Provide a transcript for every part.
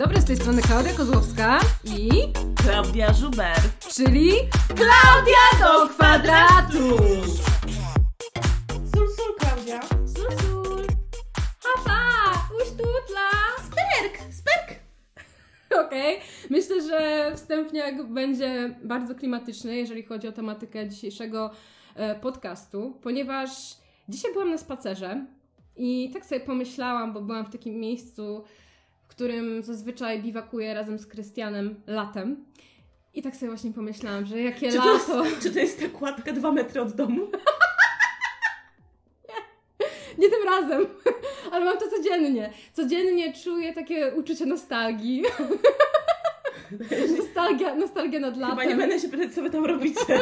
dobry, z tej strony Klaudia Kozłowska i... Klaudia Żuber. Czyli... Klaudia do kwadratu! Sul, sul, Klaudia. Sul, sul. Haha, uśtutla. Sperk, sperk. Okej, myślę, że wstępniak będzie bardzo klimatyczny, jeżeli chodzi o tematykę dzisiejszego e, podcastu, ponieważ dzisiaj byłam na spacerze i tak sobie pomyślałam, bo byłam w takim miejscu, którym zazwyczaj biwakuję razem z Krystianem latem. I tak sobie właśnie pomyślałam, że jakie Czy to, lato. jest, czy to jest ta kładka dwa metry od domu? Nie tym razem, ale mam to codziennie. Codziennie czuję takie uczucie nostalgii. nostalgia, nostalgia nad latem. Chyba nie będę się pytać, co wy tam robicie.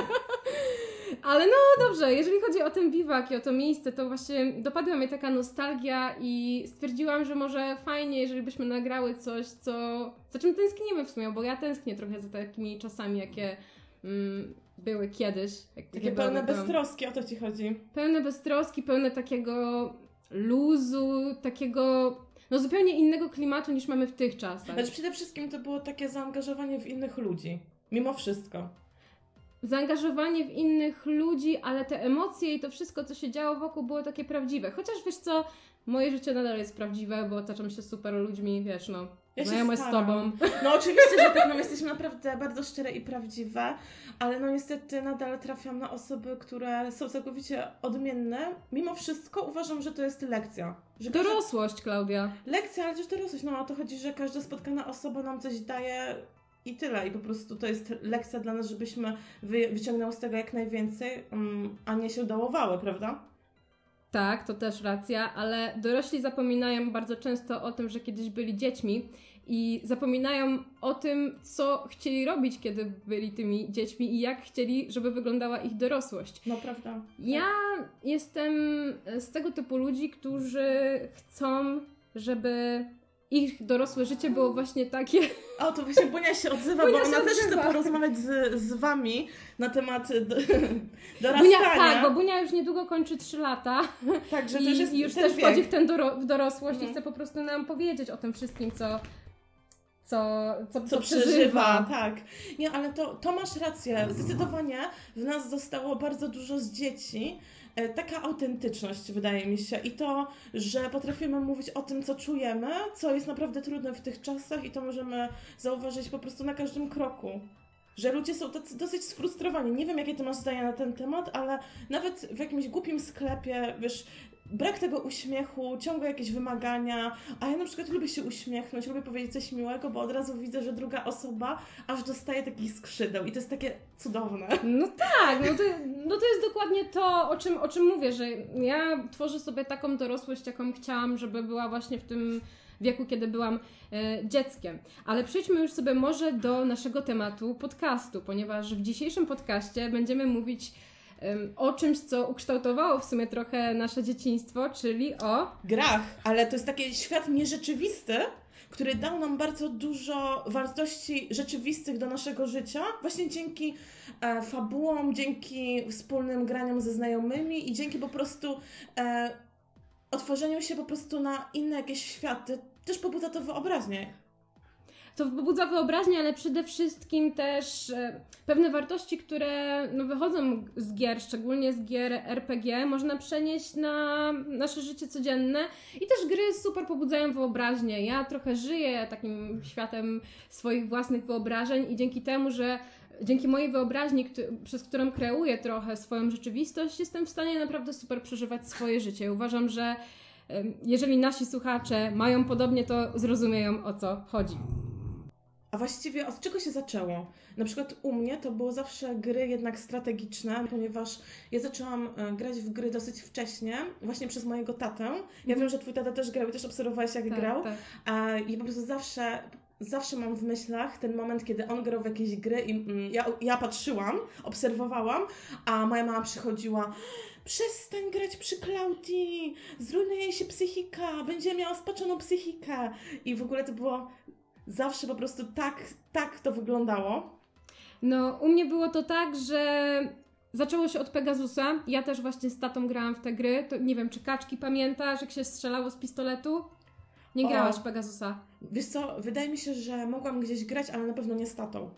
Ale no dobrze, jeżeli chodzi o ten biwak i o to miejsce, to właśnie dopadła mnie taka nostalgia i stwierdziłam, że może fajnie, jeżeli byśmy nagrały coś, co, za czym tęsknimy w sumie, bo ja tęsknię trochę za takimi czasami, jakie mm, były kiedyś. Jak, Takie pełne byłam- beztroski, o to ci chodzi. Pełne beztroski, pełne takiego luzu, takiego no zupełnie innego klimatu niż mamy w tych czasach. Znaczy przede wszystkim to było takie zaangażowanie w innych ludzi. Mimo wszystko. Zaangażowanie w innych ludzi, ale te emocje i to wszystko, co się działo wokół, było takie prawdziwe. Chociaż wiesz co, moje życie nadal jest prawdziwe, bo otaczam się super ludźmi, wiesz, no, Ja znajome z tobą. No oczywiście, że tak, no jesteśmy naprawdę bardzo szczere i prawdziwe, ale no niestety nadal trafiam na osoby, które są całkowicie odmienne. Mimo wszystko uważam, że to jest lekcja. Że każda- Dorosłość, Klaudia. Lekcja, ale też dorosłość. No o to chodzi, że każda spotkana osoba nam coś daje i tyle. I po prostu to jest lekcja dla nas, żebyśmy wy, wyciągnęły z tego jak najwięcej, mm, a nie się dołowały, prawda? Tak, to też racja, ale dorośli zapominają bardzo często o tym, że kiedyś byli dziećmi i zapominają o tym, co chcieli robić, kiedy byli tymi dziećmi i jak chcieli, żeby wyglądała ich dorosłość. No prawda. Ja jestem z tego typu ludzi, którzy chcą, żeby ich dorosłe życie było właśnie takie. O, to właśnie Bunia się odzywa, Bunia bo ona też chce porozmawiać z, z Wami na temat do, dorastania. Bunia, tak, bo Bunia już niedługo kończy 3 lata tak, że to i już jest też wiek. wchodzi w, ten doro- w dorosłość Mhm. i chce po prostu nam powiedzieć o tym wszystkim, co, co, co, co przeżywa, tak. Nie, ale to, to masz rację. Zdecydowanie w nas zostało bardzo dużo z dzieci. E, Taka autentyczność, wydaje mi się, i to, że potrafimy mówić o tym, co czujemy, co jest naprawdę trudne w tych czasach, i to możemy zauważyć po prostu na każdym kroku. Że ludzie są tacy dosyć sfrustrowani. Nie wiem, jakie ty masz zdanie na ten temat, ale nawet w jakimś głupim sklepie, wiesz, brak tego uśmiechu, ciągłe jakieś wymagania, a ja na przykład lubię się uśmiechnąć, lubię powiedzieć coś miłego, bo od razu widzę, że druga osoba aż dostaje takich skrzydeł i to jest takie cudowne. No tak, no to, no to jest dokładnie to, o czym, o czym mówię, że ja tworzę sobie taką dorosłość, jaką chciałam, żeby była właśnie w tym wieku, kiedy byłam e, dzieckiem. Ale przejdźmy już sobie może do naszego tematu podcastu, ponieważ w dzisiejszym podcaście będziemy mówić o czymś, co ukształtowało w sumie trochę nasze dzieciństwo, czyli o Grach, ale to jest taki świat nierzeczywisty, który dał nam bardzo dużo wartości rzeczywistych do naszego życia, właśnie dzięki e, fabułom, dzięki wspólnym graniom ze znajomymi i dzięki po prostu e, otworzeniu się po prostu na inne jakieś światy. Też pobudza to wyobraźnię. To pobudza wyobraźnię, ale przede wszystkim też e, pewne wartości, które no, wychodzą z gier, szczególnie z gier RPG, można przenieść na nasze życie codzienne i też gry super pobudzają wyobraźnię. Ja trochę żyję takim światem swoich własnych wyobrażeń i dzięki temu, że dzięki mojej wyobraźni, przez którą kreuję trochę swoją rzeczywistość, jestem w stanie naprawdę super przeżywać swoje życie. Uważam, że jeżeli nasi słuchacze mają podobnie, to zrozumieją o co chodzi. A właściwie od czego się zaczęło? Na przykład u mnie to były zawsze gry jednak strategiczne, ponieważ ja zaczęłam e, grać w gry dosyć wcześnie, właśnie przez mojego tatę. Ja wiem, że twój tata też grał i też obserwowałeś jak Tak, grał. tak. A i po prostu zawsze, zawsze mam w myślach ten moment, kiedy on grał w jakieś gry i mm, ja, ja patrzyłam, obserwowałam, a moja mama przychodziła przestań grać przy Klaudii, zrujnuje jej się psychika, będzie miała spaczoną psychikę. I w ogóle to było zawsze po prostu tak, tak to wyglądało. No, u mnie było to tak, że zaczęło się od Pegasusa. Ja też właśnie z tatą grałam w te gry. To nie wiem, czy kaczki pamiętasz, jak się strzelało z pistoletu? Nie grałaś O. Pegasusa. Wiesz co, wydaje mi się, że mogłam gdzieś grać, ale na pewno nie z tatą.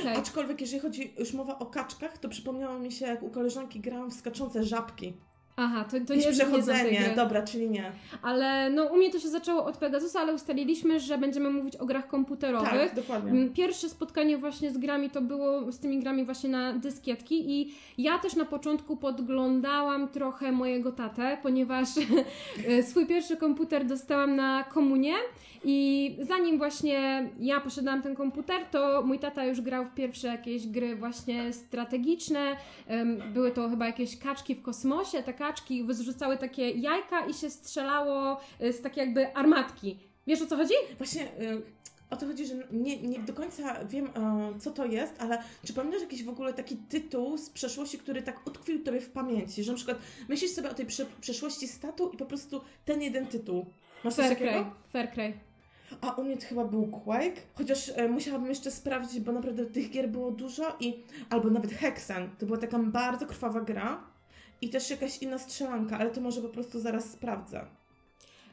Okej. Aczkolwiek jeżeli chodzi już mowa o kaczkach, to przypomniało mi się, jak u koleżanki grałam w skaczące żabki. Aha, to, to nie, nie przechodzenie, gry. dobra, czyli nie. Ale no u mnie to się zaczęło od Pegasusa, ale ustaliliśmy, że będziemy mówić o grach komputerowych. Tak, dokładnie. Mm, Pierwsze spotkanie właśnie z grami to było z tymi grami właśnie na dyskietki i ja też na początku podglądałam trochę mojego tatę, ponieważ e, swój pierwszy komputer dostałam na komunie i zanim właśnie ja posiadałam ten komputer, to mój tata już grał w pierwsze jakieś gry właśnie strategiczne. Były to chyba jakieś kaczki w kosmosie, te kaczki wyrzucały takie jajka i się strzelało e, z takiej jakby armatki. Wiesz o co chodzi? Właśnie y, o to chodzi, że nie, nie do końca wiem, y, co to jest, ale czy pamiętasz jakiś w ogóle taki tytuł z przeszłości, który tak utkwił Tobie w pamięci, że na przykład myślisz sobie o tej prze, przeszłości statu i po prostu ten jeden tytuł. Masz coś Fair takiego? Fair. A u mnie to chyba był Quake, chociaż e, musiałabym jeszcze sprawdzić, bo naprawdę tych gier było dużo i albo nawet Hexen. To była taka bardzo krwawa gra i też jakaś inna strzelanka, ale to może po prostu zaraz sprawdzę.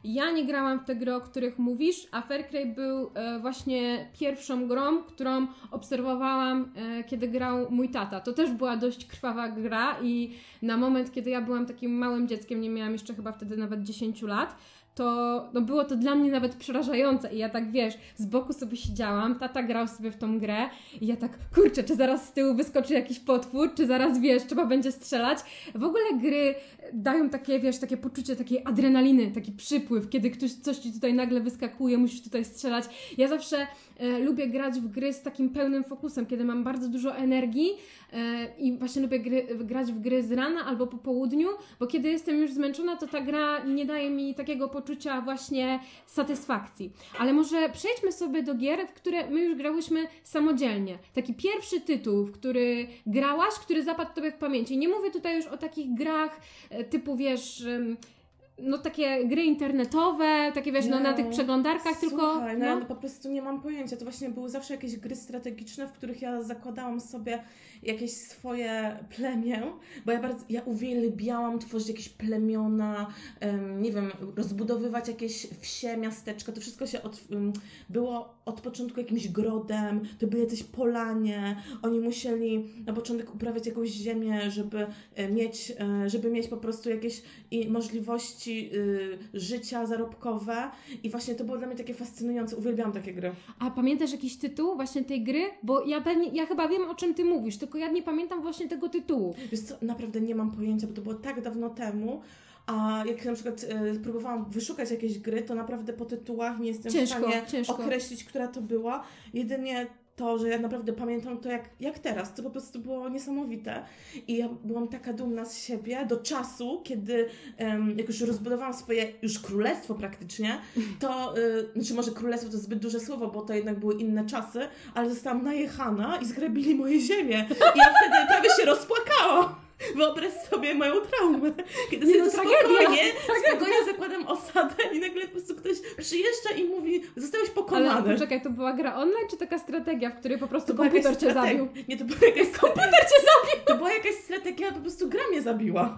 Ja nie grałam w te gry, o których mówisz, a Fair Cry był e, właśnie pierwszą grą, którą obserwowałam, e, kiedy grał mój tata. To też była dość krwawa gra i na moment, kiedy ja byłam takim małym dzieckiem, nie miałam jeszcze chyba wtedy nawet 10 lat, to no było to dla mnie nawet przerażające i ja tak, wiesz, z boku sobie siedziałam, tata grał sobie w tą grę i ja tak, kurczę, czy zaraz z tyłu wyskoczy jakiś potwór, czy zaraz, wiesz, trzeba będzie strzelać. W ogóle gry dają takie, wiesz, takie poczucie takiej adrenaliny, taki przypływ, kiedy ktoś coś ci tutaj nagle wyskakuje, musisz tutaj strzelać. Ja zawsze e, lubię grać w gry z takim pełnym fokusem, kiedy mam bardzo dużo energii e, i właśnie lubię gry, grać w gry z rana albo po południu, bo kiedy jestem już zmęczona, to ta gra nie daje mi takiego poczucia właśnie satysfakcji. Ale może przejdźmy sobie do gier, w które my już grałyśmy samodzielnie. Taki pierwszy tytuł, w który grałaś, który zapadł Tobie w pamięci. Nie mówię tutaj już o takich grach e, typu, wiesz... No takie gry internetowe, takie wiesz, no, na No, tych przeglądarkach, tylko... Słuchaj, no, no, ja po prostu nie mam pojęcia. To właśnie były zawsze jakieś gry strategiczne, w których ja zakładałam sobie jakieś swoje plemię, bo ja bardzo, ja uwielbiałam tworzyć jakieś plemiona, em, nie wiem, rozbudowywać jakieś wsie, miasteczka. To wszystko się od, em, było od początku jakimś grodem, to były jacyś polanie. Oni musieli na początek uprawiać jakąś ziemię, żeby e, mieć, e, żeby mieć po prostu jakieś możliwości y, życia zarobkowe. I właśnie to było dla mnie takie fascynujące. Uwielbiałam takie gry. A pamiętasz jakiś tytuł właśnie tej gry? Bo ja pewnie, ja chyba wiem o czym ty mówisz, tylko ja nie pamiętam właśnie tego tytułu. Wiesz co, naprawdę nie mam pojęcia, bo to było tak dawno temu. A jak na przykład e, próbowałam wyszukać jakieś gry, to naprawdę po tytułach nie jestem Ciężko, w stanie ciężko. określić, która to była. Jedynie to, że ja naprawdę pamiętam to jak, jak teraz. To po prostu było niesamowite. I ja byłam taka dumna z siebie do czasu, kiedy em, jak już rozbudowałam swoje już królestwo praktycznie, to, y, znaczy może królestwo to zbyt duże słowo, bo to jednak były inne czasy, ale zostałam najechana i zgrabili moje ziemię. I ja wtedy prawie się rozpłakałam. Wyobraź sobie moją traumę, kiedy Nie, sobie no, spokojnie, spokojnie zakładam osadę i nagle po prostu ktoś przyjeżdża i mówi, zostałeś Ale pokonany. poczekaj, to była gra online, czy taka strategia, w której po prostu komputer cię zabił? Nie, to była jakaś komputer cię zabił! To była jakaś strategia, po prostu gra mnie zabiła.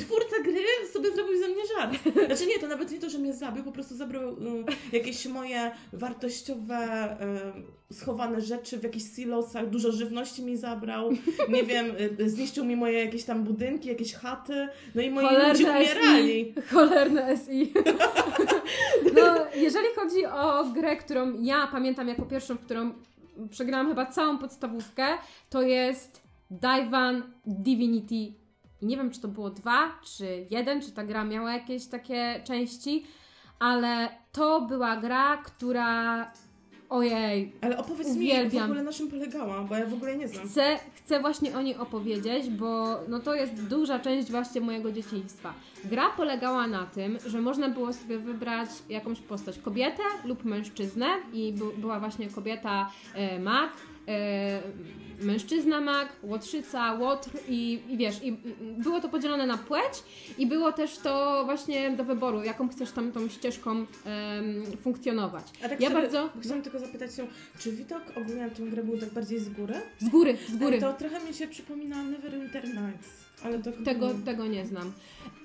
Twórca gry sobie zrobił ze mnie żart. Znaczy nie, to nawet nie to, że mnie zabił, po prostu zabrał um, jakieś moje wartościowe um, schowane rzeczy w jakichś silosach, dużo żywności mi zabrał, nie wiem, y, zniszczył mi moje jakieś tam budynki, jakieś chaty, no i moi ludzie umierali. SI. Cholerne SI. No, jeżeli chodzi o grę, którą ja pamiętam jako pierwszą, w którą przegrałam chyba całą podstawówkę, to jest Daivan Divinity. I nie wiem, czy to było dwa, czy jeden, czy ta gra miała jakieś takie części, ale to była gra, która. Ojej, Ale opowiedz mi Uwielbiam. w ogóle na czym polegała, bo ja w ogóle nie znam. Chcę, chcę właśnie o niej opowiedzieć, bo no to jest duża część właśnie mojego dzieciństwa. Gra polegała na tym, że można było sobie wybrać jakąś postać, kobietę lub mężczyznę i była właśnie kobieta e, mag, e, mężczyzna mag, łotrzyca, łotr i, i wiesz, i, było to podzielone na płeć i było też to właśnie do wyboru, jaką chcesz tam tą ścieżką funkcjonować. A tak Ja sobie, bardzo- Chciałam tylko zapytać się, czy widok ogólnie tę grę był tak bardziej z góry? Z góry, z góry. To trochę mi się przypomina Neverwinter Nights. Ale to Tego, tego nie znam.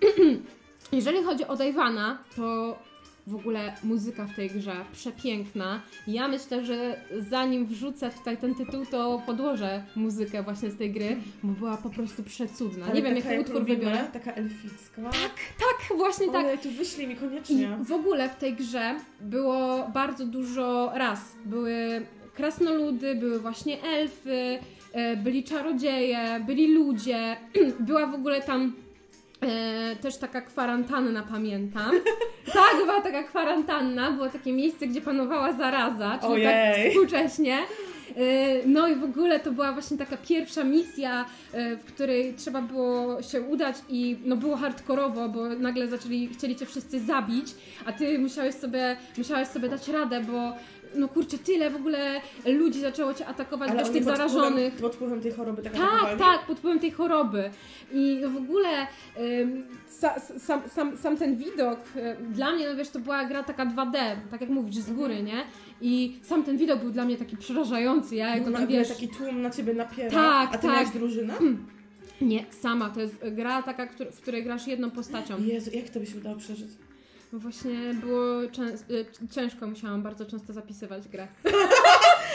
Jeżeli chodzi o Dajwana, to W ogóle muzyka w tej grze przepiękna. Ja myślę, że zanim wrzucę tutaj ten tytuł, to podłożę muzykę właśnie z tej gry, bo była po prostu przecudna. Ale Nie wiem, jaki jak utwór lubimy, wybiorę. Taka elficka. Tak, tak, właśnie tak. Ojej, tu wyślij mi I koniecznie. w ogóle w tej grze było bardzo dużo ras. Były krasnoludy, były właśnie elfy, e, byli czarodzieje, byli ludzie. Była w ogóle tam e, też taka kwarantanna, pamiętam. tak, była taka kwarantanna, było takie miejsce, gdzie panowała zaraza, czyli Ojej. tak współcześnie. E, No i w ogóle to była właśnie taka pierwsza misja, e, w której trzeba było się udać i no było hardkorowo, bo nagle zaczęli, chcieli cię wszyscy zabić, a ty musiałeś sobie, musiałeś sobie dać radę, bo no kurczę, tyle w ogóle ludzi zaczęło cię atakować, oni tych zarażonych. Wpływem, pod wpływem tej choroby tak Tak, tak, pod wpływem tej choroby. I w ogóle ym, sa, sam, sam, sam ten widok, y, dla mnie, no wiesz, to była gra taka 2D, tak jak mówisz, z góry, nie? I sam ten widok był dla mnie taki przerażający, ja jak No, tam, wiesz... taki tłum na ciebie napiera. Tak, A ty tak. miałeś drużynę? Nie, sama, to jest gra taka, w której grasz jedną postacią. Jezu, jak to by się udało przeżyć? Właśnie było y, ciężko, musiałam bardzo często zapisywać grę.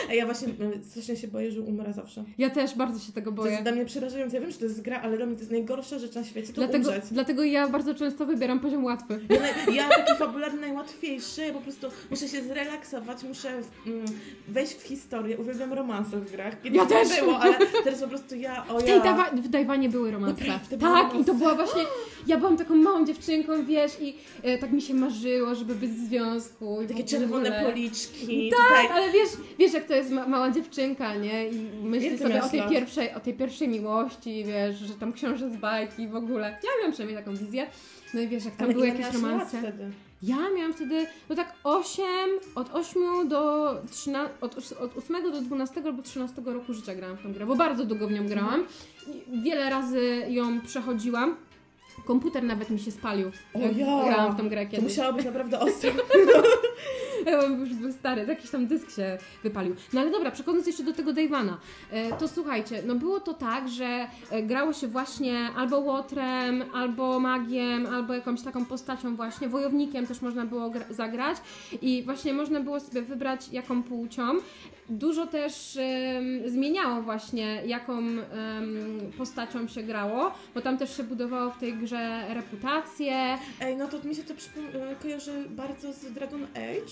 A ja właśnie y, strasznie się boję, że umrę zawsze. Ja też bardzo się tego To boję. jest dla mnie przerażające. Ja wiem, że to jest gra, ale dla mnie to jest najgorsza rzecz na świecie, to Dlatego, umrzeć. dlatego ja bardzo często wybieram poziom łatwy. Ja, ja taki fabularny najłatwiejszy, ja po prostu muszę się zrelaksować, muszę mm, wejść w historię. Uwielbiam romanse w grach. Kiedyś Ja to też. było, ale teraz po prostu ja, o W tej ja... dawa- w Dajwanie były romanse. Naprawdę były Tak, romanse. i to była właśnie. Ja byłam taką małą dziewczynką, wiesz, i e, tak mi się marzyło, żeby być w związku. I Takie czerwone policzki. Tak, Tutaj. ale wiesz, wiesz, jak to jest ma- mała dziewczynka, nie? I myśli Ile sobie o tej, lat? pierwszej, o tej pierwszej miłości, wiesz, że tam książę z bajki w ogóle. Ja miałam przynajmniej taką wizję. No i wiesz, jak tam Ale były jakieś romanse. wtedy? Ja miałam wtedy, no tak 8, od 8 do 13, od, od 8 do 12 albo 13 roku życia grałam w tą grę, bo bardzo długo w nią grałam. I wiele razy ją przechodziłam. Komputer nawet mi się spalił. O ja! Grałam w tą grę To kiedyś. musiało być naprawdę ostro. Bym już był stary, jakiś tam dysk się wypalił. No ale dobra, przechodząc jeszcze do tego Dave'ana, e, to słuchajcie, no było to tak, że e, grało się właśnie albo łotrem, albo magiem, albo jakąś taką postacią właśnie, wojownikiem też można było gra- zagrać i właśnie można było sobie wybrać jaką płcią. Dużo też zmieniało właśnie, jaką postacią się grało, bo tam też się budowało w tej grze reputację, Ej, no to mi się to e, kojarzy bardzo z Dragon Age,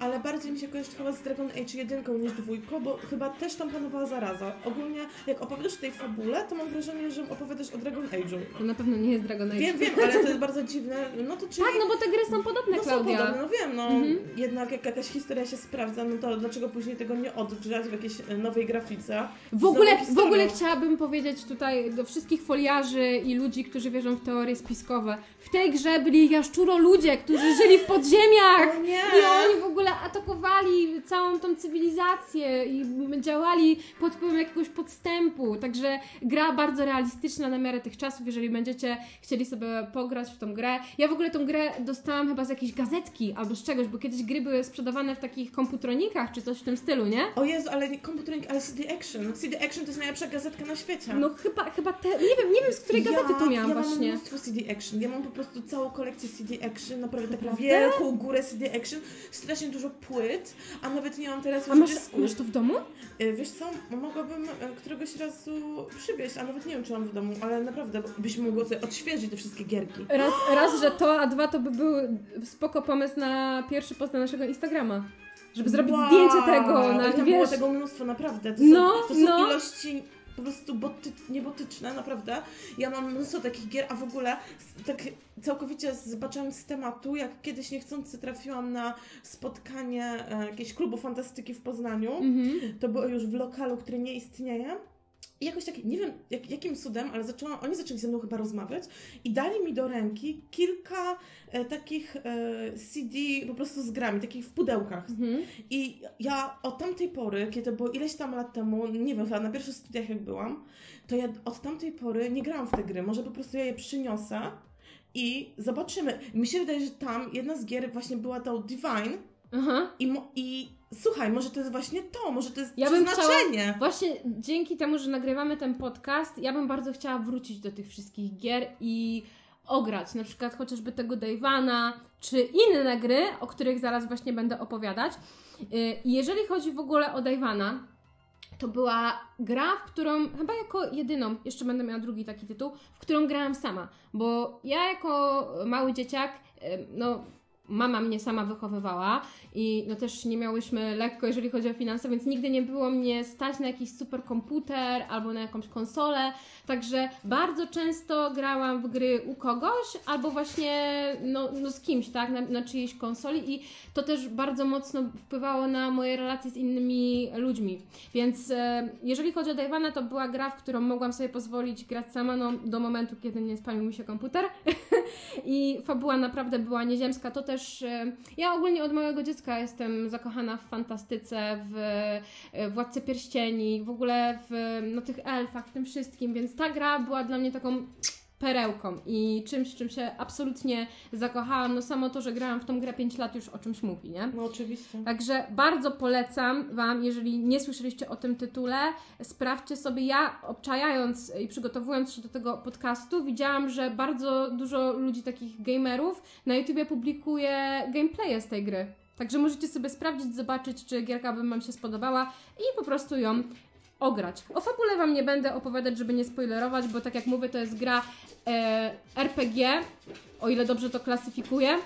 ale bardziej mi się kojarzy chyba z Dragon Age jedynką niż dwójką, bo chyba też tam panowała zaraza. Ogólnie, jak opowiadasz o tej fabule, to mam wrażenie, że opowiadasz o Dragon Age'u. to na pewno nie jest Dragon Age. Wiem, wiem, ale to jest bardzo dziwne. No to czyli... Tak, no bo te gry są podobne, no są podobne, no wiem, no Mhm. jednak jak jakaś historia się sprawdza, no to dlaczego później tego nie odgrzać w jakiejś e, nowej grafice? W ogóle, w ogóle chciałabym powiedzieć tutaj do wszystkich foliarzy i ludzi, którzy wierzą w teorie spiskowe. W tej grze byli jaszczuro ludzie, którzy żyli w podziemiach. O nie! I oni w ogóle atakowali całą tą cywilizację i działali pod wpływem jakiegoś podstępu. Także gra bardzo realistyczna na miarę tych czasów, jeżeli będziecie chcieli sobie pograć w tą grę. Ja w ogóle tą grę dostałam chyba z jakiejś gazetki albo z czegoś, bo kiedyś gry były sprzedawane w takich komputronikach czy coś w tym stylu, nie? O Jezu, ale nie komputernik, ale CD Action. CD Action to jest najlepsza gazetka na świecie. No chyba, chyba te, nie wiem, nie wiem z której gazety to miałam ja właśnie. mam mnóstwo CD Action. Ja mam po prostu całą kolekcję CD Action, naprawdę taką wielką górę CD Action, strasznie dużo płyt, a nawet nie mam teraz A już masz, dysku. masz to w domu? Y, Wiesz co, mogłabym e, któregoś razu przywieźć, a nawet nie wiem, czy mam w domu, ale naprawdę byśmy mogły sobie odświeżyć te wszystkie gierki. Raz, raz, że to, a dwa to by był spoko pomysł na pierwszy post na naszego Instagrama. Żeby zrobić Wow! zdjęcie tego, I na, tam było wiesz, tego mnóstwo, naprawdę. To No, są, to są no. ilości po prostu boty, niebotyczne, naprawdę. Ja mam mnóstwo takich gier, a w ogóle tak całkowicie zbaczając z tematu, jak kiedyś niechcący trafiłam na spotkanie e, jakiegoś klubu fantastyki w Poznaniu. Mhm. To było już w lokalu, który nie istnieje. I jakoś tak, nie wiem jak, jakim cudem, ale zaczęłam, oni zaczęli ze mną chyba rozmawiać i dali mi do ręki kilka e, takich e, CD po prostu z grami, takich w pudełkach. Mhm. I ja od tamtej pory, kiedy to było ileś tam lat temu, nie wiem, chyba na pierwszych studiach jak byłam, to ja od tamtej pory nie grałam w te gry. Może po prostu ja je przyniosę i zobaczymy. Mi się wydaje, że tam jedna z gier właśnie była tą Divine Aha. i, mo- i słuchaj, może to jest właśnie to, może to jest Ja przeznaczenie. Właśnie dzięki temu, że nagrywamy ten podcast, ja bym bardzo chciała wrócić do tych wszystkich gier i ograć, na przykład chociażby tego Dave'ana, czy inne gry, o których zaraz właśnie będę opowiadać. Y, Jeżeli chodzi w ogóle o Dave'ana, to była gra, w którą chyba jako jedyną, jeszcze będę miała drugi taki tytuł, w którą grałam sama, bo ja jako mały dzieciak, y, no mama mnie sama wychowywała i no też nie miałyśmy lekko, jeżeli chodzi o finanse, więc nigdy nie było mnie stać na jakiś super komputer albo na jakąś konsolę, także bardzo często grałam w gry u kogoś albo właśnie no, no z kimś, tak, na, na czyjejś konsoli i to też bardzo mocno wpływało na moje relacje z innymi ludźmi, więc e, jeżeli chodzi o Dajwana, to była gra, w którą mogłam sobie pozwolić grać sama no, do momentu, kiedy nie spalił mi się komputer. I fabuła naprawdę była nieziemska, to też e, ja ogólnie od małego dziecka jestem zakochana w fantastyce, w e, Władcy Pierścieni, w ogóle w no, tych elfach, w tym wszystkim, więc ta gra była dla mnie taką perełką i czymś, czym się absolutnie zakochałam. No samo to, że grałam w tą grę 5 lat już o czymś mówi, nie? No oczywiście. Także bardzo polecam Wam, jeżeli nie słyszeliście o tym tytule, sprawdźcie sobie. Ja obczajając i przygotowując się do tego podcastu, widziałam, że bardzo dużo ludzi, takich gamerów, na YouTubie publikuje gameplaye z tej gry. Także możecie sobie sprawdzić, zobaczyć, czy gierka by Wam się spodobała i po prostu ją ograć. O fabule Wam nie będę opowiadać, żeby nie spoilerować, bo tak jak mówię, to jest gra RPG, o ile dobrze to klasyfikuję.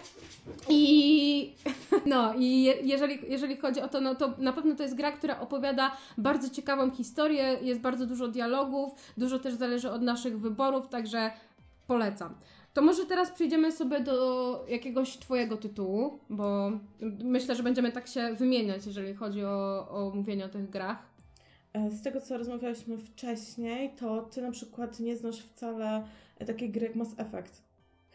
I no, i je, jeżeli, jeżeli chodzi o to, no to na pewno to jest gra, która opowiada bardzo ciekawą historię, jest bardzo dużo dialogów, dużo też zależy od naszych wyborów, także polecam. To może teraz przejdziemy sobie do jakiegoś Twojego tytułu, bo myślę, że będziemy tak się wymieniać, jeżeli chodzi o, o mówienie o tych grach. E, Z tego, co rozmawialiśmy wcześniej, to ty na przykład nie znasz wcale takiej gry jak Mass Effect.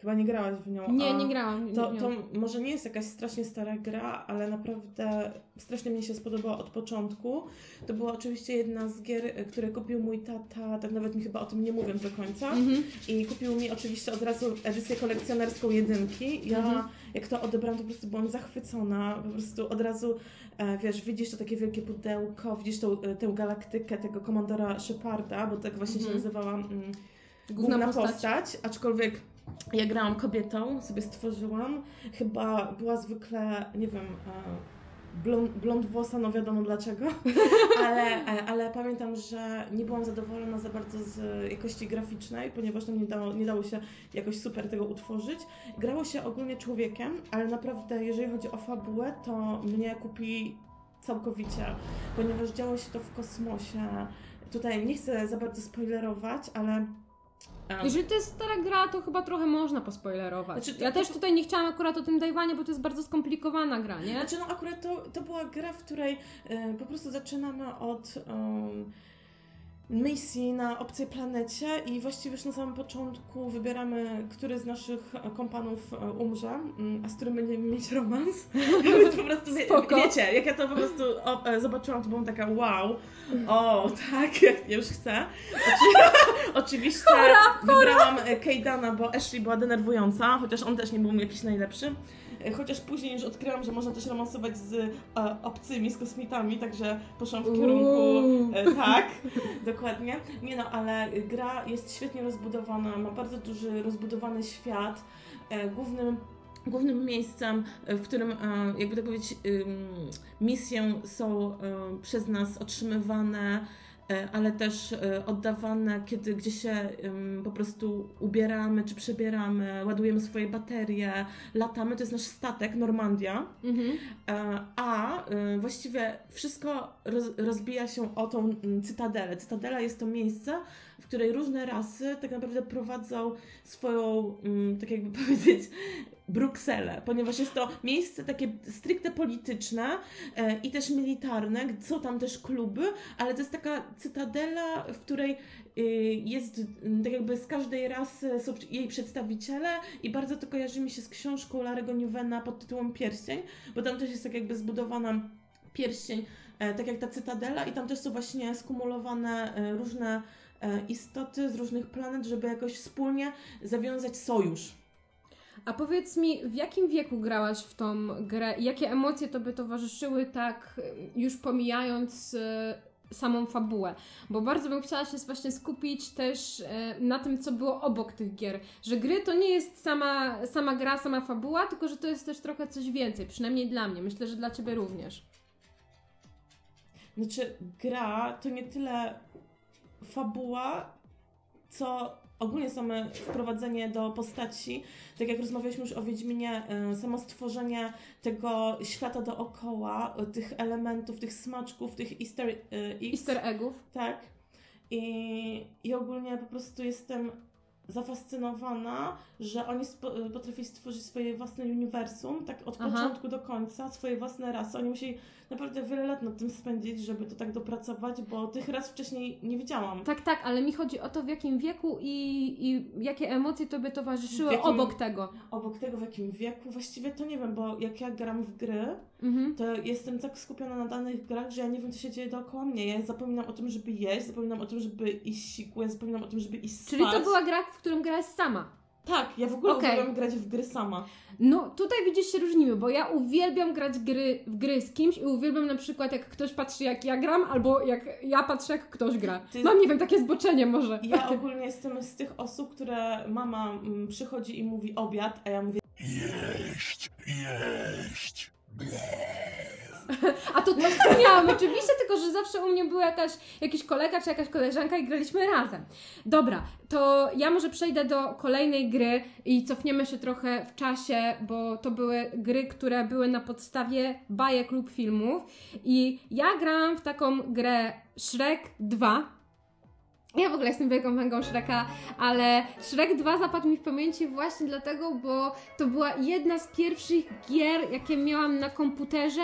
Chyba nie grałaś w nią. Nie, nie grałam. To, to może nie jest jakaś strasznie stara gra, ale naprawdę strasznie mi się spodobała od początku. To była oczywiście jedna z gier, e, które kupił mój tata, tak nawet mi chyba o tym nie mówiąc do końca. Mhm. I kupił mi oczywiście od razu edycję kolekcjonerską jedynki. Ja Mhm. jak to odebrałam, to po prostu byłam zachwycona. Po prostu od razu, e, wiesz, widzisz to takie wielkie pudełko, widzisz tą, e, tę galaktykę tego komandora Sheparda, bo tak właśnie się Mhm. nazywała mm, Główna główna postać. postać. aczkolwiek ja grałam kobietą, sobie stworzyłam. Chyba była zwykle, nie wiem, e, blond, blond włosa, no wiadomo dlaczego, ale, e, ale pamiętam, że nie byłam zadowolona za bardzo z jakości graficznej, ponieważ tam nie dało, nie dało się jakoś super tego utworzyć. Grało się ogólnie człowiekiem, ale naprawdę jeżeli chodzi o fabułę, to mnie kupi całkowicie, ponieważ działo się to w kosmosie. Tutaj nie chcę za bardzo spoilerować, ale Jeżeli to jest stara gra, to chyba trochę można pospoilerować. Znaczy, to- ja też tutaj nie chciałam akurat o tym dajwanie, bo to jest bardzo skomplikowana gra, nie? Znaczy, no akurat to, to była gra, w której e, po prostu zaczynamy od misji na obcej planecie i właściwie już na samym początku wybieramy, który z naszych e, kompanów e, umrze, a z którym będziemy mieć romans. Więc po prostu, Spoko. wiecie, jak ja to po prostu e, zobaczyłam, to byłam taka wow, o tak, jak już chcę. Oczy, oczywiście wybrałam e, Kejdana, bo Ashley była denerwująca, chociaż on też nie był jakiś najlepszy. E, Chociaż później już odkryłam, że można też romansować z e, obcymi, z kosmitami, także poszłam w kierunku. E, tak, dokładnie. Nie no, ale gra jest świetnie rozbudowana, ma bardzo duży, rozbudowany świat. E, głównym, głównym miejscem, e, w którym, e, jakby tak powiedzieć, misje są przez nas otrzymywane, ale też e, oddawane, kiedy gdzieś się po prostu ubieramy czy przebieramy, ładujemy swoje baterie, latamy. To jest nasz statek, Normandia. Mhm. E, A właściwie wszystko roz, rozbija się o tą cytadelę. Cytadela jest to miejsce, w której różne rasy tak naprawdę prowadzą swoją, tak jakby powiedzieć, Brukselę, ponieważ jest to miejsce takie stricte polityczne e, i też militarne, są tam też kluby, ale to jest taka cytadela, w której y, jest tak jakby z każdej rasy są jej przedstawiciele i bardzo to kojarzy mi się z książką Larego Newena pod tytułem Pierścień, bo tam też jest tak jakby zbudowana pierścień, e, tak jak ta cytadela i tam też są właśnie skumulowane e, różne e, istoty z różnych planet, żeby jakoś wspólnie zawiązać sojusz. A powiedz mi, w jakim wieku grałaś w tą grę jakie emocje tobie towarzyszyły, tak y, już pomijając y, samą fabułę, bo bardzo bym chciała się właśnie skupić też e, na tym, co było obok tych gier, że gry to nie jest sama, sama gra, sama fabuła, tylko że to jest też trochę coś więcej, przynajmniej dla mnie, myślę, że dla Ciebie również. Znaczy, gra to nie tyle fabuła, co ogólnie same wprowadzenie do postaci, tak jak rozmawialiśmy już o Wiedźminie, y, samo stworzenie tego świata dookoła, y, tych elementów, tych smaczków, tych easter y, eggs. Easter eggów. Tak. I, I ogólnie po prostu jestem zafascynowana, że oni spo, potrafili stworzyć swoje własne uniwersum, tak od Aha. początku do końca, swoje własne rasy. Oni musieli naprawdę wiele lat nad tym spędzić, żeby to tak dopracować, bo tych raz wcześniej nie widziałam. Tak, tak, ale mi chodzi o to, w jakim wieku i, i jakie emocje Tobie towarzyszyły jakim- obok tego. Obok tego, w jakim wieku, właściwie to nie wiem, bo jak ja gram w gry, Mhm. to jestem tak skupiona na danych grach, że ja nie wiem, co się dzieje dookoła mnie. Ja zapominam o tym, żeby jeść, zapominam o tym, żeby iść siku, ja zapominam o tym, żeby iść spać. Czyli to była gra, w którą grałeś sama. Tak, ja w ogóle Okej. uwielbiam grać w gry sama. No, tutaj widzisz, się różnimy, bo ja uwielbiam grać gry, w gry z kimś i uwielbiam na przykład, jak ktoś patrzy, jak ja gram, albo jak ja patrzę, jak ktoś gra. Ty- Mam, nie wiem, takie zboczenie może. Ja ogólnie jestem z tych osób, które mama mm, przychodzi i mówi obiad, a ja mówię Jeść, jeść. A to też miałam, oczywiście, tylko że zawsze u mnie był jakaś, jakiś kolega czy jakaś koleżanka i graliśmy razem. Dobra, to ja może przejdę do kolejnej gry i cofniemy się trochę w czasie, bo to były gry, które były na podstawie bajek lub filmów. I ja grałam w taką grę Shrek 2. Ja w ogóle jestem wielką fanką Shreka, ale Shrek 2 zapadł mi w pamięci właśnie dlatego, bo to była jedna z pierwszych gier, jakie miałam na komputerze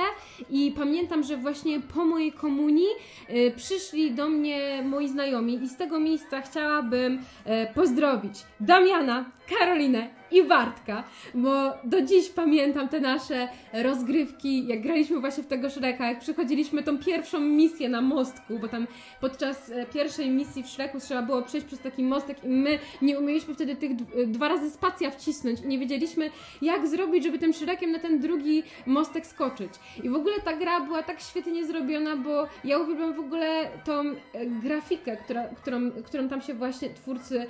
i pamiętam, że właśnie po mojej komunii y, przyszli do mnie moi znajomi i z tego miejsca chciałabym y, pozdrowić Damiana, Karolinę i Bartka, bo do dziś pamiętam te nasze rozgrywki, jak graliśmy właśnie w tego Shreka, jak przechodziliśmy tą pierwszą misję na mostku, bo tam podczas e, pierwszej misji w Shreku trzeba było przejść przez taki mostek i my nie umieliśmy wtedy tych e, dwa razy spacja wcisnąć i nie wiedzieliśmy jak zrobić, żeby tym Shrekiem na ten drugi mostek skoczyć. I w ogóle ta gra była tak świetnie zrobiona, bo ja uwielbiam w ogóle tą e, grafikę, która, którą, którą tam się właśnie twórcy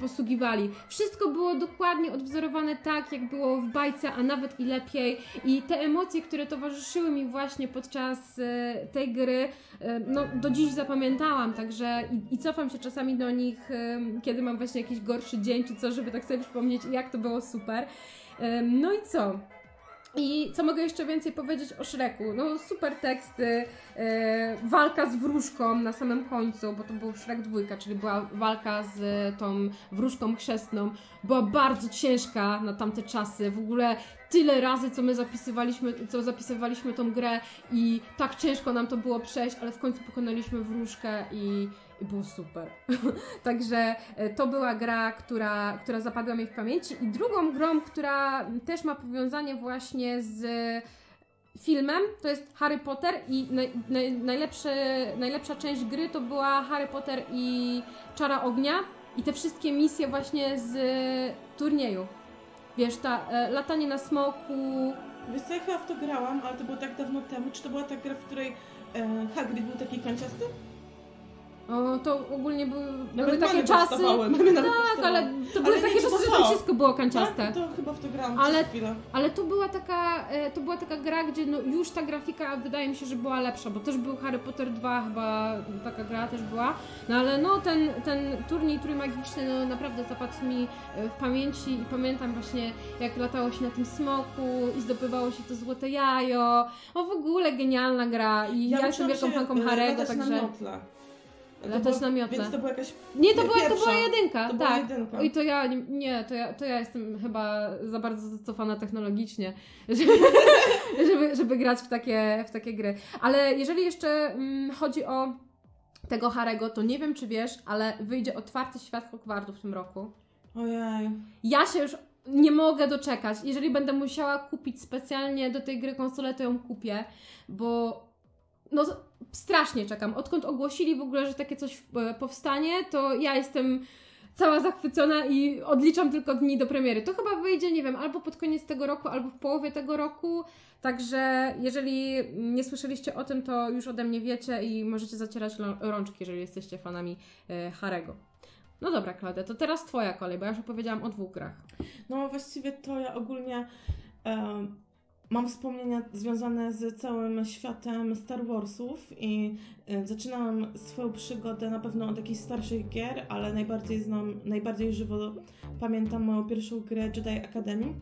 posługiwali. Wszystko było dokładnie odwzorowane tak, jak było w bajce, a nawet i lepiej. I te emocje, które towarzyszyły mi właśnie podczas e, tej gry, e, no do dziś zapamiętałam, także i, i cofam się czasami do nich, e, kiedy mam właśnie jakiś gorszy dzień czy co, żeby tak sobie przypomnieć, jak to było super. No i co? I co mogę jeszcze więcej powiedzieć o Shreku? No super teksty, e, walka z wróżką na samym końcu, bo to był Shrek dwójka, czyli była walka z tą wróżką chrzestną. Była bardzo ciężka na tamte czasy. W ogóle tyle razy, co my zapisywaliśmy, co zapisywaliśmy tą grę i tak ciężko nam to było przejść, ale w końcu pokonaliśmy wróżkę i, i było super. Także e, to była gra, która, która zapadła mi w pamięci. I drugą grą, która też ma powiązanie właśnie z filmem, to jest Harry Potter i naj, naj, najlepsza część gry to była Harry Potter i Czara Ognia i te wszystkie misje właśnie z turnieju. Wiesz, ta e, latanie na smoku, Wiesz co, ja chyba w to grałam, ale to było tak dawno temu. Czy to była ta gra, w której e, Hagrid był taki kanciasty? O, to ogólnie były, były takie czasy. Tak, ale to były Ale takie czasy, że to? wszystko było kanciaste. Tak, to chyba w to grałam Ale-. Ale to była taka, e, to była taka gra, gdzie no już ta grafika wydaje mi się, że była lepsza, bo też był Harry Potter 2 chyba taka gra też była. No ale no ten, ten turniej trójmagiczny no naprawdę zapadł mi e, w pamięci i pamiętam właśnie jak latało się na tym smoku i zdobywało się to złote jajo. O w ogóle genialna gra i ja, jestem uczyłam wielką fanką latać także... na. Było- miotle. Więc to była jakaś... Nie, to była, to była jedynka, To była tak. jedynka. I to ja, nie- nie, to ja, to ja jestem chyba za bardzo zacofana technologicznie, żeby, żeby, żeby grać w takie, w takie gry. Ale jeżeli jeszcze mm, chodzi o tego Harego, to nie wiem czy wiesz, ale wyjdzie otwarty świat Hogwartu w tym roku. Ojej. Ja się już nie mogę doczekać. Jeżeli będę musiała kupić specjalnie do tej gry konsolę, to ją kupię, bo no strasznie czekam. Odkąd ogłosili w ogóle, że takie coś e, powstanie, to ja jestem cała zachwycona i odliczam tylko dni do premiery. To chyba wyjdzie, nie wiem, albo pod koniec tego roku, albo w połowie tego roku. Także jeżeli nie słyszeliście o tym, to już ode mnie wiecie i możecie zacierać rączki, jeżeli jesteście fanami e, Harego. No dobra, Klaudia, to teraz Twoja kolej, bo ja już opowiedziałam o dwóch grach. No właściwie to ja ogólnie em, mam wspomnienia związane z całym światem Star Warsów i e, zaczynałam swoją przygodę na pewno od jakichś starszych gier, ale najbardziej znam, najbardziej żywo pamiętam moją pierwszą grę Jedi Academy.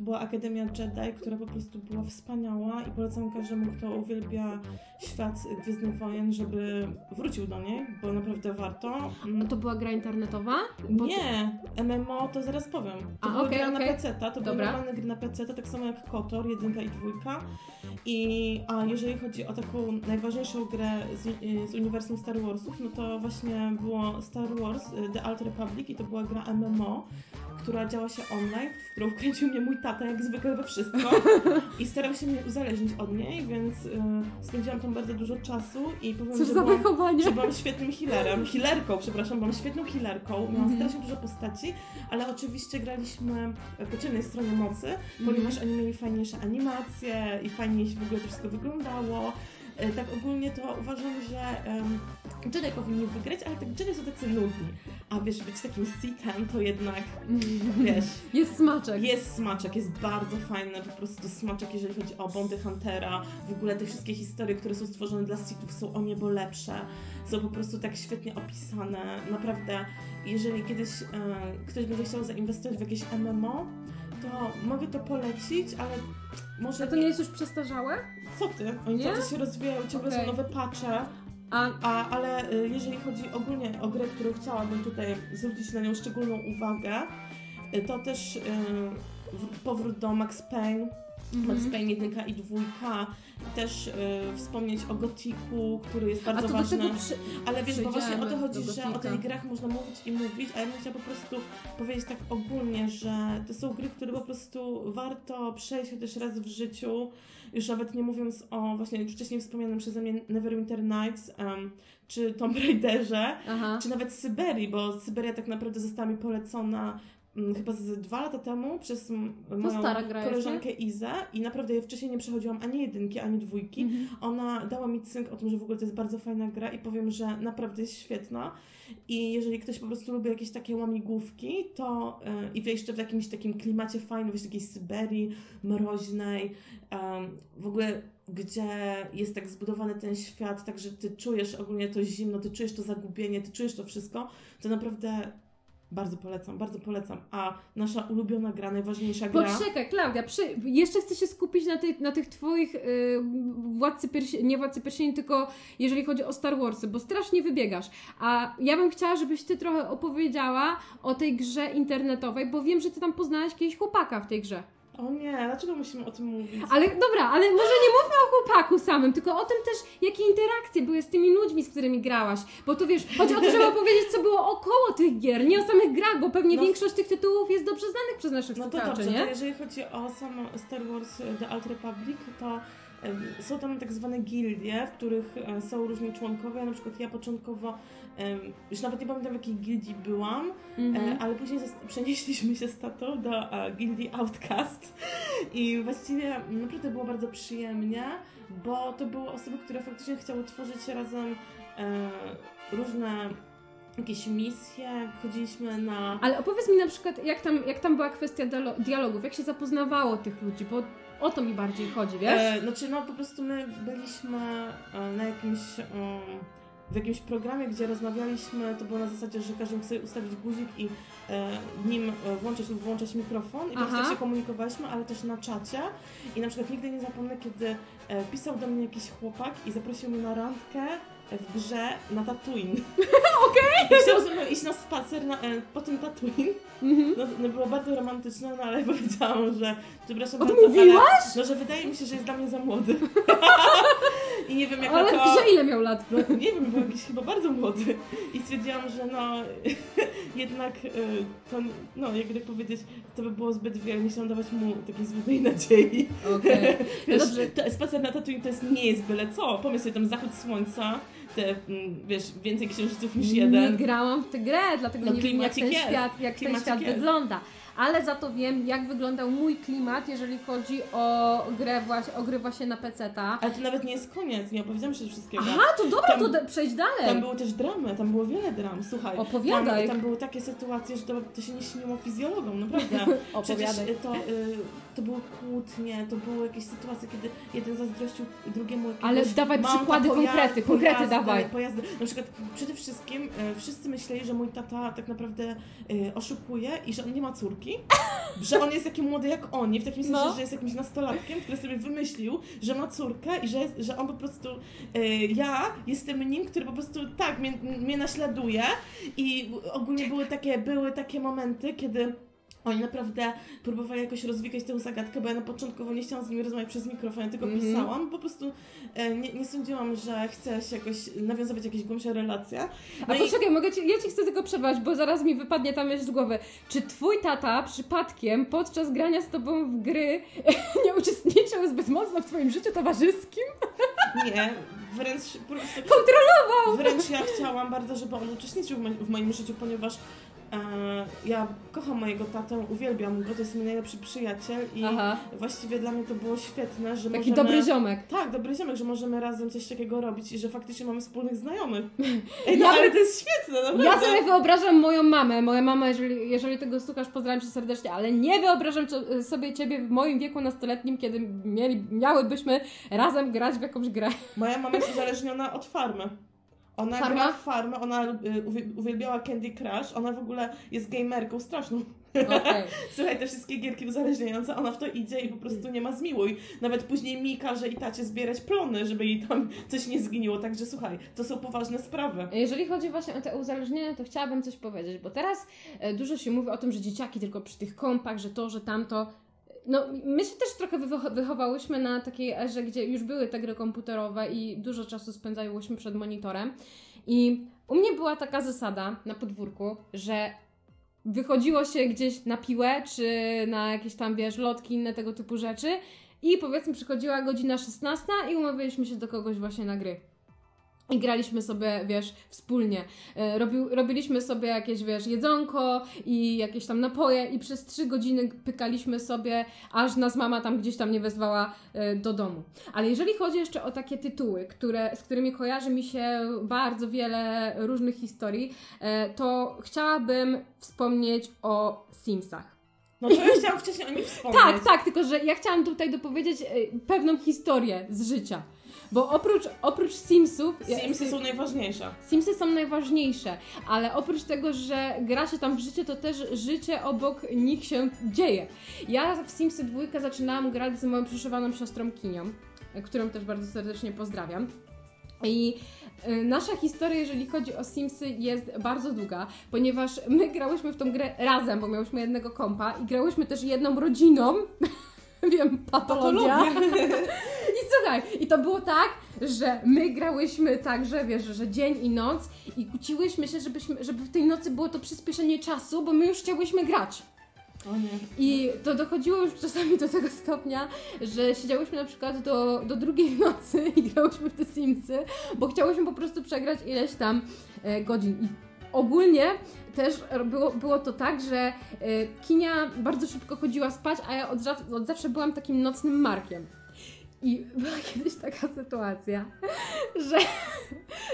To była Akademia Jedi, która po prostu była wspaniała i polecam każdemu, kto uwielbia świat Gwiezdnych Wojen, żeby wrócił do niej, bo naprawdę warto. No to była gra internetowa? Bo Nie, MMO to zaraz powiem. To A, były okej, gry okej. na PC, to były Dobra. normalne gry na PC, tak samo jak KOTOR, jedynka i dwójka. I a jeżeli chodzi o taką najważniejszą grę z, y, z uniwersum Star Warsów, no to właśnie było Star Wars y, The Old Republic i to była gra MMO, która działa się online, w którą wkręcił mnie mój tata jak zwykle we wszystko i starał się mnie uzależnić od niej, więc y, spędziłam tam bardzo dużo czasu i powiem, Cóż że za byłam, wychowanie. że byłam świetnym healerem, healerką, przepraszam, byłam świetną healerką, miałam Mhm. strasznie dużo postaci, ale oczywiście graliśmy po ciemnej stronie mocy, ponieważ oni mieli fajniejsze animacje i fajniej się w ogóle to wszystko wyglądało. E, Tak ogólnie to uważam, że um, Jedi powinni wygrać, ale tak Jedi są tacy nudni. A wiesz, być takim Sithem to jednak, wiesz, Jest smaczek. jest smaczek, jest bardzo fajny po prostu smaczek, jeżeli chodzi o Bondy Huntera. W ogóle te wszystkie historie, które są stworzone dla Sithów są o niebo lepsze. Są po prostu tak świetnie opisane. Naprawdę, jeżeli kiedyś e, ktoś będzie chciał zainwestować w jakieś MMO, to mogę to polecić, ale może... A to nie jest już przestarzałe? Co ty? Oni Nie? cały czas się rozwijają, ciągle Okej. są nowe patche. A A, ale y, jeżeli chodzi ogólnie o grę, którą chciałabym tutaj zwrócić na nią szczególną uwagę, y, to też y, w- powrót do Max Payne, Max Mhm. Payne 1 i 2, też y, wspomnieć o Gotiku, który jest bardzo ważny. przy... Ale wiesz, bo właśnie o to chodzi, że o tych grach można mówić i mówić, a ja bym chciała po prostu powiedzieć tak ogólnie, że to są gry, które po prostu warto przejść chociaż raz w życiu. Już nawet nie mówiąc o właśnie już wcześniej wspomnianym przeze mnie Neverwinter Nights, em, czy Tomb Raiderze, Aha. czy nawet Syberii, bo Syberia tak naprawdę została mi polecona chyba z dwa lata temu przez moją koleżankę Izę i naprawdę ja wcześniej nie przechodziłam ani jedynki, ani dwójki. Mhm. Ona dała mi cynk o tym, że w ogóle to jest bardzo fajna gra i powiem, że naprawdę jest świetna. I jeżeli ktoś po prostu lubi jakieś takie łamigłówki, to yy, i jeszcze w jakimś takim klimacie fajnym, w takiej Syberii mroźnej, em, w ogóle gdzie jest tak zbudowany ten świat, tak że ty czujesz ogólnie to zimno, ty czujesz to zagubienie, ty czujesz to wszystko, to naprawdę bardzo polecam, bardzo polecam. A nasza ulubiona gra, najważniejsza gra... Poczekaj, Klaudia, przy... jeszcze chcę się skupić na, tych, na tych twoich y, władcy piersi... nie władcy pierścieni, tylko jeżeli chodzi o Star Warsy, bo strasznie wybiegasz. A ja bym chciała, żebyś ty trochę opowiedziała o tej grze internetowej, bo wiem, że ty tam poznałaś jakiegoś chłopaka w tej grze. O nie, dlaczego musimy o tym mówić? Ale dobra, ale może nie mówmy o chłopaku samym, tylko o tym też, jakie interakcje były z tymi ludźmi, z którymi grałaś. Bo to wiesz, chodzi o to, żeby opowiedzieć, co było około tych gier, nie o samych grach, bo pewnie No. większość tych tytułów jest dobrze znanych przez naszych No to słuchaczy, dobrze, nie? to jeżeli chodzi o samo Star Wars The Old Republic, to są tam tak zwane gildie, w których e, są różni członkowie. Na przykład ja początkowo, już nawet nie pamiętam w jakiej gildii byłam, Mhm. e, ale później przenieśliśmy się z tatą do e, gildii Outcast i właściwie naprawdę było bardzo przyjemnie, bo to były osoby, które faktycznie chciały tworzyć razem różne jakieś misje, chodziliśmy na... Ale opowiedz mi na przykład, jak tam, jak tam była kwestia dialo- dialogów, jak się zapoznawało tych ludzi, bo o to mi bardziej chodzi, wiesz? E, znaczy, no po prostu my byliśmy e, na jakimś, em, w jakimś programie, gdzie rozmawialiśmy, to było na zasadzie, że każdy mógł sobie ustawić guzik i e, nim e, włączać lub włączać mikrofon i po prostu tak się komunikowaliśmy, ale też na czacie i na przykład nigdy nie zapomnę, kiedy e, pisał do mnie jakiś chłopak i zaprosił mnie na randkę w grze na Tatooine. Okej! I chciał ze mną iść na spacer na, e, po tym Tatooine. Mhm. No, no było bardzo romantyczne, no ale powiedziałam, że przepraszam Odmówiłaś? bardzo, ale, no, że wydaje mi się, że jest dla mnie za młody. I nie wiem, jak Ale na to... grze ile miał lat? Nie wiem, był jakiś chyba bardzo młody. I stwierdziłam, że no jednak y, to, no jakby powiedzieć, to by było zbyt wiele. Nie chciałam dawać mu takiej złudnej nadziei. Okej. No Wiesz, dobrze. to, spacer na Tatooine to jest, nie jest byle co. Pomyśl sobie tam zachód słońca, te, mm, wiesz, więcej księżyców niż Nie jeden. grałam w tę grę, dlatego No, nie wiem jak ten świat, jak ten świat jest. wygląda. Ale za to wiem, jak wyglądał mój klimat, jeżeli chodzi o grę właśnie, o gry właśnie na PC-ta. Ale to nawet nie jest koniec, nie opowiedziałam jeszcze wszystkiego. Aha, to dobra, Tam- to da- przejdź dalej. Tam były też dramy, tam było wiele dram, słuchaj. Opowiadaj. Tam, tam były takie sytuacje, że to, to się nie śniło fizjologom, naprawdę. Przecież Opowiadaj. to, y, to były kłótnie, to były jakieś sytuacje, kiedy jeden zazdrościł drugiemu jakiegoś Ale dawaj przykłady, konkrety, konkrety pojazdy, dawaj. Pojazdy. Na przykład przede wszystkim y, wszyscy myśleli, że mój tata tak naprawdę y, oszukuje i że on nie ma córki, że on jest taki młody jak oni, w takim sensie, No. że jest jakimś nastolatkiem, który sobie wymyślił, że ma córkę i że, jest, że on po prostu, y, ja jestem nim, który po prostu tak mnie, mnie naśladuje i ogólnie były takie, były takie momenty, kiedy oni naprawdę próbowali jakoś rozwikać tę zagadkę, bo ja na początkowo nie chciałam z nimi rozmawiać przez mikrofon, ja tylko Mhm. pisałam, po prostu e, nie, nie sądziłam, że chcę się jakoś nawiązywać jakieś głębsze relacje. A No i- poczekaj, mogę ci, ja ci chcę tylko przerwać, bo zaraz mi wypadnie tam myśl z głowy. Czy twój tata przypadkiem podczas grania z tobą w gry nie uczestniczył zbyt mocno w twoim życiu towarzyskim? Nie, wręcz po prostu... Kontrolował! Wręcz ja chciałam bardzo, żeby on uczestniczył w, moim- w moim życiu, ponieważ ja kocham mojego tatę, uwielbiam go, to jest mój najlepszy przyjaciel i Aha, właściwie dla mnie to było świetne, że taki możemy... dobry ziomek. Tak, dobry ziomek, że możemy razem coś takiego robić i że faktycznie mamy wspólnych znajomych. Ej, no Ja ale to jest świetne, naprawdę. Ja sobie wyobrażam moją mamę. Moja mama, jeżeli, jeżeli tego słuchasz, pozdrawiam cię serdecznie, ale nie wyobrażam sobie ciebie w moim wieku nastoletnim, kiedy mieli, miałybyśmy razem grać w jakąś grę. Moja mama jest uzależniona od farmy. Ona Farma? gra w farmę, ona y, uwie- uwielbiała Candy Crush, ona w ogóle jest gamerką straszną. Okej. Słuchaj, te wszystkie gierki uzależniające, ona w to idzie i po prostu nie ma zmiłuj. Nawet później mi każe i tacie zbierać plony, żeby jej tam coś nie zginiło. Także słuchaj, to są poważne sprawy. Jeżeli chodzi właśnie o te uzależnienia, to chciałabym coś powiedzieć, bo teraz e, dużo się mówi o tym, że dzieciaki tylko przy tych kompach, że to, że tamto. No, my się też trochę wycho- wychowałyśmy na takiej erze, gdzie już były te gry komputerowe i dużo czasu spędzałyśmy przed monitorem. I u mnie była taka zasada na podwórku, że wychodziło się gdzieś na piłę, czy na jakieś tam, wiesz, lotki, inne tego typu rzeczy i powiedzmy przychodziła godzina 16 i umawialiśmy się do kogoś właśnie na gry. I graliśmy sobie, wiesz, wspólnie. E, Robił, robiliśmy sobie jakieś, wiesz, jedzonko i jakieś tam napoje i przez trzy godziny pykaliśmy sobie, aż nas mama tam gdzieś tam nie wezwała e, do domu. Ale jeżeli chodzi jeszcze o takie tytuły, które, z którymi kojarzy mi się bardzo wiele różnych historii, e, to chciałabym wspomnieć o Simsach. No to ja chciałam wcześniej o nich wspomnieć. Tak, tak, tylko że ja chciałam tutaj dopowiedzieć pewną historię z życia. Bo oprócz, oprócz Simsów... Simsy są najważniejsze. Simsy są najważniejsze, ale oprócz tego, że gra się tam w życie, to też życie obok nich się dzieje. Ja w Simsy dwójkę zaczynałam grać z moją przyszywaną siostrą Kinią, którą też bardzo serdecznie pozdrawiam. I y, nasza historia, jeżeli chodzi o Simsy, jest bardzo długa, ponieważ my grałyśmy w tą grę razem, bo miałyśmy jednego kompa i grałyśmy też jedną rodziną. Wiem, patologia. Patologia. I słuchaj, i to było tak, że my grałyśmy tak, że wiesz, że dzień i noc i kłóciłyśmy się, żebyśmy, żeby w tej nocy było to przyspieszenie czasu, bo my już chciałyśmy grać. O nie. I to dochodziło już czasami do tego stopnia, że siedziałyśmy na przykład do, do drugiej nocy i grałyśmy w te Simsy, bo chciałyśmy po prostu przegrać ileś tam e, godzin. I ogólnie też było, było to tak, że e, Kinia bardzo szybko chodziła spać, a ja od, od zawsze byłam takim nocnym markiem. I była kiedyś taka sytuacja, że,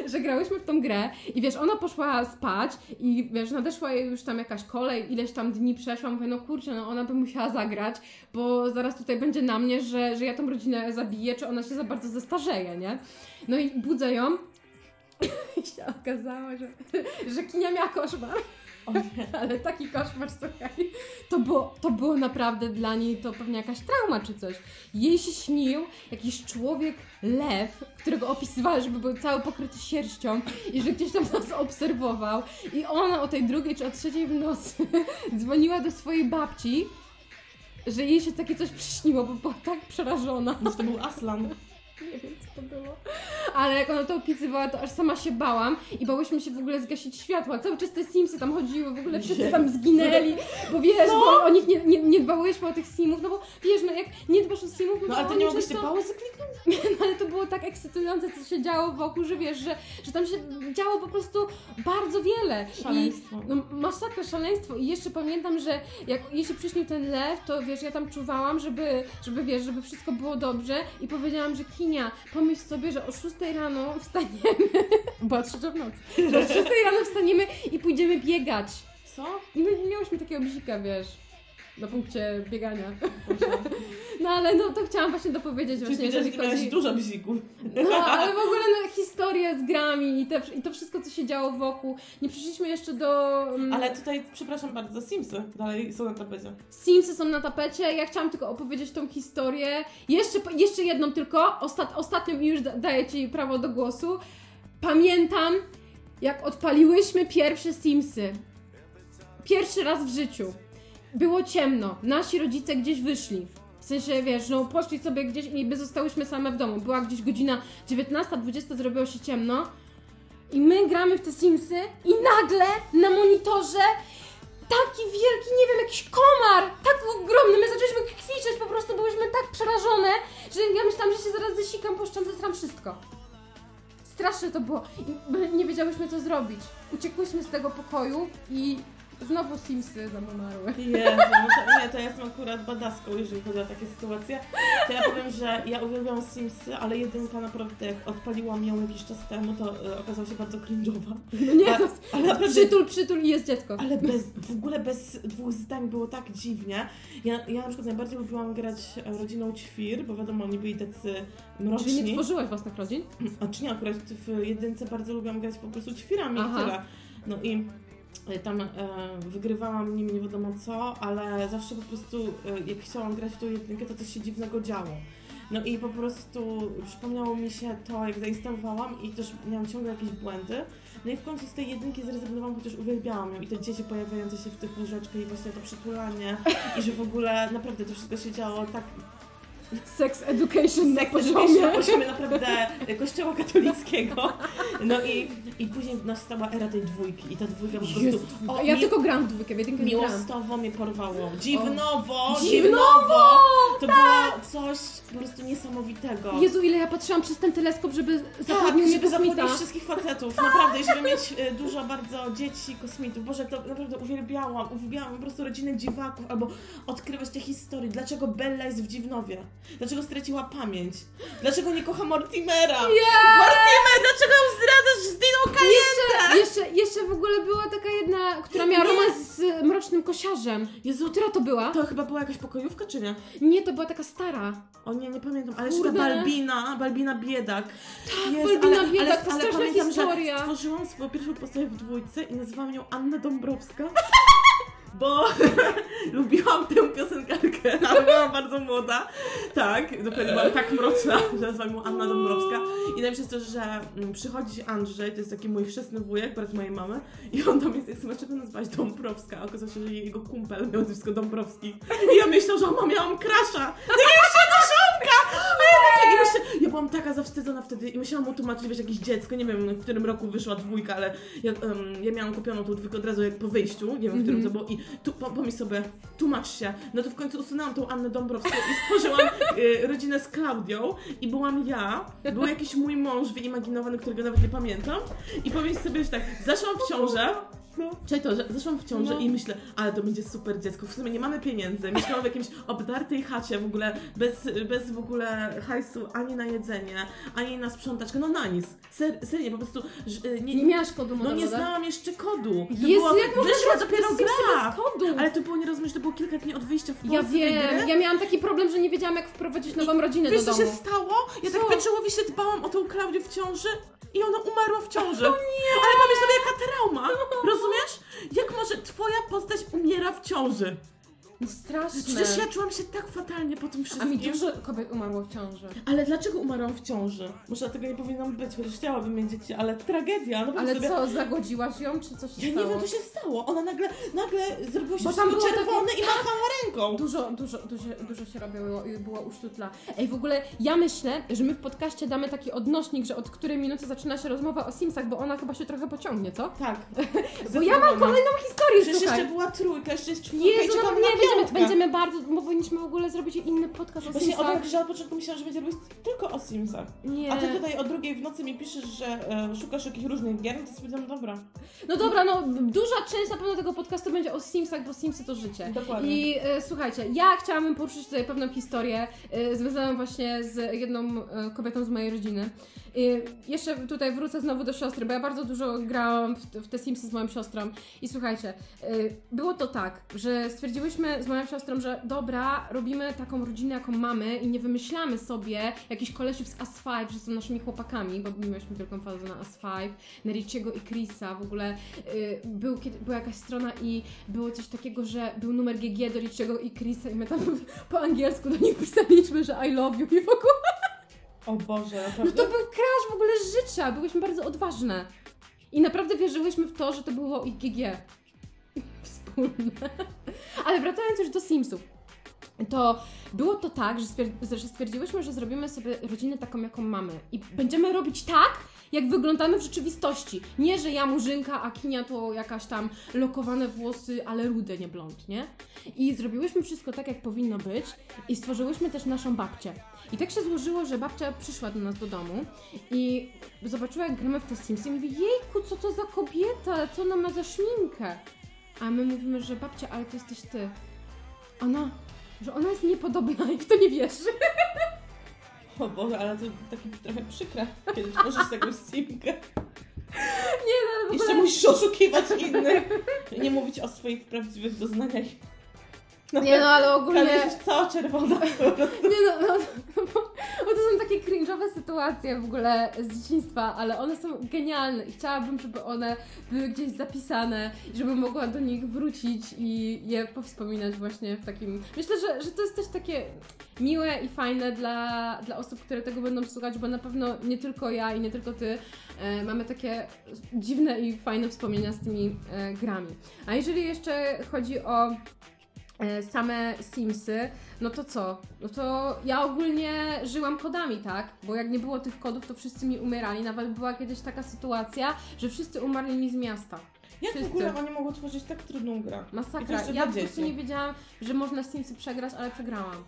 że grałyśmy w tą grę i wiesz, ona poszła spać i wiesz, nadeszła jej już tam jakaś kolej, ileś tam dni przeszła, mówię, no kurczę, no ona by musiała zagrać, bo zaraz tutaj będzie na mnie, że, że ja tą rodzinę zabiję, czy ona się za bardzo zestarzeje, nie? No i budzę ją i się okazało, że, że kinia miała koszmar. Ale taki koszmar, słuchaj, to było, to było naprawdę dla niej to pewnie jakaś trauma czy coś. Jej się śnił jakiś człowiek lew, którego opisywała, żeby był cały pokryty sierścią i że gdzieś tam nas obserwował. I ona o tej drugiej czy o trzeciej w nocy dzwoniła do swojej babci, że jej się takie coś przyśniło, bo była tak przerażona. Może to był Aslan. Nie wiem, co to było. Ale jak ona to opisywała, to aż sama się bałam i bałyśmy się w ogóle zgasić światła. Cały czas te Simsy tam chodziły, w ogóle wszyscy tam zginęli. bo wiesz, bo o nich nie, nie, nie dbałeś o tych simów, no bo wiesz, no jak nie dbasz o simów, no, No to ale to nie mogłeś często... kliknąć? No ale to było tak ekscytujące, co się działo wokół, że wiesz, że, że tam się działo po prostu bardzo wiele. Szaleństwo. I, no masakra, szaleństwo. I jeszcze pamiętam, że jak jeśli przyśnił ten lew, to wiesz, ja tam czuwałam, żeby, żeby wiesz, żeby wszystko było dobrze i powiedziałam, że Kinia, pomyśl sobie, że o 6 rano wstaniemy, była trzecia w nocy, że o 6 rano wstaniemy i pójdziemy biegać. Co? I my miałyśmy takiego bzika, wiesz, na punkcie biegania. No ale no to chciałam właśnie dopowiedzieć Czyli właśnie, jeżeli ty miałeś chodzi... dużo bzików. No, ale w ogóle no, historie z grami i, te, i to wszystko, co się działo wokół. Nie przyszliśmy jeszcze do... mm, Ale tutaj, przepraszam bardzo, Simsy dalej są na tapecie. Simsy są na tapecie, ja chciałam tylko opowiedzieć tą historię. Jeszcze, jeszcze jedną tylko, Ostat, ostatnią i już da, daję Ci prawo do głosu. Pamiętam, jak odpaliłyśmy pierwsze Simsy. Pierwszy raz w życiu. Było ciemno, nasi rodzice gdzieś wyszli. W sensie, wiesz, no poszli sobie gdzieś i my zostałyśmy same w domu. Była gdzieś godzina 19-20, zrobiło się ciemno. I my gramy w te Simsy i nagle na monitorze taki wielki, nie wiem, jakiś komar, tak ogromny, my zaczęliśmy kwiczeć, po prostu byłyśmy tak przerażone, że ja myślałam, że się zaraz zesikam, poszczam, zesram wszystko. Straszne to było. I nie wiedziałyśmy, co zrobić. Uciekłyśmy z tego pokoju i znowu Simsy nam umarły. Jezu, nie, to ja jestem akurat badaską, jeżeli chodzi o takie sytuacje. To ja powiem, że ja uwielbiam Simsy, ale jedynka naprawdę, jak odpaliłam ją jakiś czas temu, to e, okazała się bardzo cringe'owa. No nie, to ale naprawdę przytul, przytul i jest dziecko. Ale bez, w ogóle bez dwóch zdań było tak dziwnie. Ja, ja na przykład najbardziej lubiłam grać rodziną Ćwir, bo wiadomo, oni byli tacy mroczni. Czyli nie tworzyłaś własnych rodzin? A czy nie, akurat w jedynce bardzo lubiłam grać po prostu Ćwirami Aha. i tyle. No i tam e, wygrywałam nim nie wiadomo co, ale zawsze po prostu e, jak chciałam grać w tą jedynkę, to coś się dziwnego działo. No i po prostu przypomniało mi się to, jak zainstalowałam i też miałam ciągle jakieś błędy. No i w końcu z tej jedynki zrezygnowałam, chociaż uwielbiałam ją. I te dzieci pojawiające się w tych łóżeczkach i właśnie to przytulanie. I że w ogóle naprawdę to wszystko się działo tak Sex education na poziomie. na poziomie naprawdę kościoła katolickiego. No i, i później nastała era tej dwójki i ta dwójka po prostu o, ja mi- tylko gram w dwójkę, jedynkę miłostowo mnie porwało. Dziwnowo, Dziwnowo! dziwnowo! To było coś po prostu niesamowitego. Jezu, ile ja patrzyłam przez ten teleskop, żeby tak, zapewnił mnie żeby zapłodnić wszystkich facetów, naprawdę, i żeby mieć e, dużo bardzo dzieci, kosmitów. Boże, to naprawdę uwielbiałam, uwielbiałam po prostu rodzinę dziwaków, albo odkrywać te historie. Dlaczego Bella jest w Dziwnowie? Dlaczego straciła pamięć? Dlaczego nie kocha Mortimera? Mortimer, dlaczego ją zdradzasz z Diną Caliente? Jeszcze, jeszcze, jeszcze w ogóle była taka jedna, która miała Nie. romans z mrocznym kosiarzem. Jezu, Która to była? to chyba była jakaś pokojówka, czy nie? Nie, to była taka stara. O nie, nie pamiętam, ale jeszcze ta. Balbina, Balbina Biedak. Tak, Balbina Biedak, to straszna pamiętam, historia. że stworzyłam swoją pierwszą postać w dwójce i nazywałam ją Anna Dąbrowska. Bo lubiłam tę piosenkarkę, ale byłam bardzo młoda. Tak, dokładnie byłam tak mroczna, że nazywałam ją Anna Dąbrowska. I najlepsze jest to, że mm, przychodzi Andrzej, to jest taki mój chrzestny wujek, brat mojej mamy, i on mnie jest, dlaczego nazwać Dąbrowska? A okazało się, że jego kumpel miał nazwisko Dąbrowski. I ja myślałam, że on miałam krasza. Ja tak, i myślę, ja byłam taka zawstydzona wtedy i musiałam mu tłumaczyć, wiesz, jakieś dziecko, nie wiem w którym roku wyszła dwójka, ale ja, em, ja miałam kupioną tą dwójkę od razu jak po wyjściu, nie wiem w którym to było i tu, po, pomyśl sobie, tłumacz się. No to w końcu usunęłam tą Annę Dąbrowską i stworzyłam y, rodzinę z Klaudią i byłam ja, był jakiś mój mąż wyimaginowany, którego nawet nie pamiętam. I pomyśl sobie, że tak, zaszłam w ciążę, No. To, że zeszłam w ciążę No. i myślę, ale to będzie super dziecko. W sumie nie mamy pieniędzy. Mieszkamy w jakimś obdartej chacie w ogóle, bez, bez w ogóle hajsu ani na jedzenie, ani na sprzątaczkę, no na nic. Ser, serio, po prostu że, y, nie, Nie miałaś kodu no nie znałam jeszcze kodu. To Jezu, było, jak można wyszła dopiero gra. kodu? Ale to było, nie rozumiesz, to było kilka dni od wyjścia w Polsce Ja wiem, ja miałam taki problem, że nie wiedziałam jak wprowadzić nową rodzinę Wiesz do co domu. się stało? Ja Co? tak pieczołowicie dbałam o tą Klaudię w ciąży i ona umarła w ciąży. nie! Ale pomyśl sobie, jaka trauma. Rozumiesz? Jak może twoja postać umiera w ciąży? No straszne. Przecież ja czułam się tak fatalnie po tym A wszystkim. mi dużo kobiet umarło w ciąży. Ale dlaczego umarłam w ciąży? Może tego nie powinnam być, chociaż chciałabym mieć dzieci, ale tragedia. No bo Ale sobie... co, zagodziłaś ją, czy coś się Ja stało? nie wiem, co się stało. Ona nagle, nagle zrobiła się Bo tam wszystko było czerwone i machała ręką. Dużo, dużo, dużo, dużo się robiło i była usztutla. Ej, w ogóle ja myślę, że my w podcaście damy taki odnośnik, że od której minuty zaczyna się rozmowa o Simsach, bo ona chyba się trochę pociągnie, co? Tak. Bo ja mam kolejną historię, Przecież słuchaj. jeszcze była trójka, jeszcze jest czwórka i Jezu, czekam na nie, będziemy, będziemy bardzo, bo powinniśmy w ogóle zrobić inny podcast o Właśnie o Simsach. tak, że od początku myślałam, że będzie robić tylko o Simsach. Nie. A ty tutaj o drugiej w nocy mi piszesz, że e, szukasz jakichś różnych gier, to stwierdzam, dobra. No dobra, no duża część na pewno tego podcastu będzie o Simsach, bo Simsy to życie. Dokładnie. I e, słuchajcie, ja chciałabym poruszyć tutaj pewną historię e, związaną właśnie z jedną e, kobietą z mojej rodziny. I jeszcze tutaj wrócę znowu do siostry, bo ja bardzo dużo grałam w, te- w te Simsy z moją siostrą. I słuchajcie, e, było to tak, że stwierdziłyśmy z moją siostrą, że dobra, robimy taką rodzinę, jaką mamy i nie wymyślamy sobie jakichś kolesiów z As 5, że są naszymi chłopakami, bo mieliśmy wielką fazę na As 5, na Richiego i Chrisa. W ogóle y, był, kiedy, była jakaś strona i było coś takiego, że był numer GG do Richiego i Chrisa i my tam po angielsku do nich pisaliśmy, że I love you i w ogóle. O Boże, No naprawdę? to był crash w ogóle życia, byłyśmy bardzo odważne. I naprawdę wierzyłyśmy w to, że to było ich GG. Ale wracając już do Simsów. To było to tak, że, stwier- że stwierdziłyśmy, że zrobimy sobie rodzinę taką, jaką mamy. I będziemy robić tak, jak wyglądamy w rzeczywistości. Nie, że ja murzynka, a Kinia to jakaś tam lokowane włosy, ale rude, nie blond, nie? I zrobiłyśmy wszystko tak, jak powinno być i stworzyłyśmy też naszą babcię. I tak się złożyło, że babcia przyszła do nas do domu i zobaczyła, jak gramy w te Simsy i mówi, jejku, co to za kobieta, co ona ma za szminkę? A my mówimy, że babcia, ale to jesteś ty. Ona, że ona jest niepodobna i w to nie wierzy. O Boże, ale to taki trochę przykre, kiedy tworzysz jakąś simkę. Nie, no ale w Jeszcze ogóle... musisz oszukiwać innych. Nie mówić o swoich prawdziwych doznaniach. Nie no, ale ogólnie... Jesteś cała czerwona. Nie no, no, no bo, bo to są takie cringe'owe sytuacje w ogóle z dzieciństwa, ale one są genialne i chciałabym, żeby one były gdzieś zapisane i żebym mogła do nich wrócić i je powspominać właśnie w takim... Myślę, że, że to jest też takie miłe i fajne dla, dla osób, które tego będą słuchać, bo na pewno nie tylko ja i nie tylko ty e, mamy takie dziwne i fajne wspomnienia z tymi e, grami. A jeżeli jeszcze chodzi o same Simsy, no to co? No to ja ogólnie żyłam kodami, tak? Bo jak nie było tych kodów, to wszyscy mi umierali. Nawet była kiedyś taka sytuacja, że wszyscy umarli mi z miasta. Jak w Wszyscy. ogóle oni mogą tworzyć tak trudną grę? Masakra. Ja po prostu nie wiedziałam, że można w Simsy przegrać, ale przegrałam.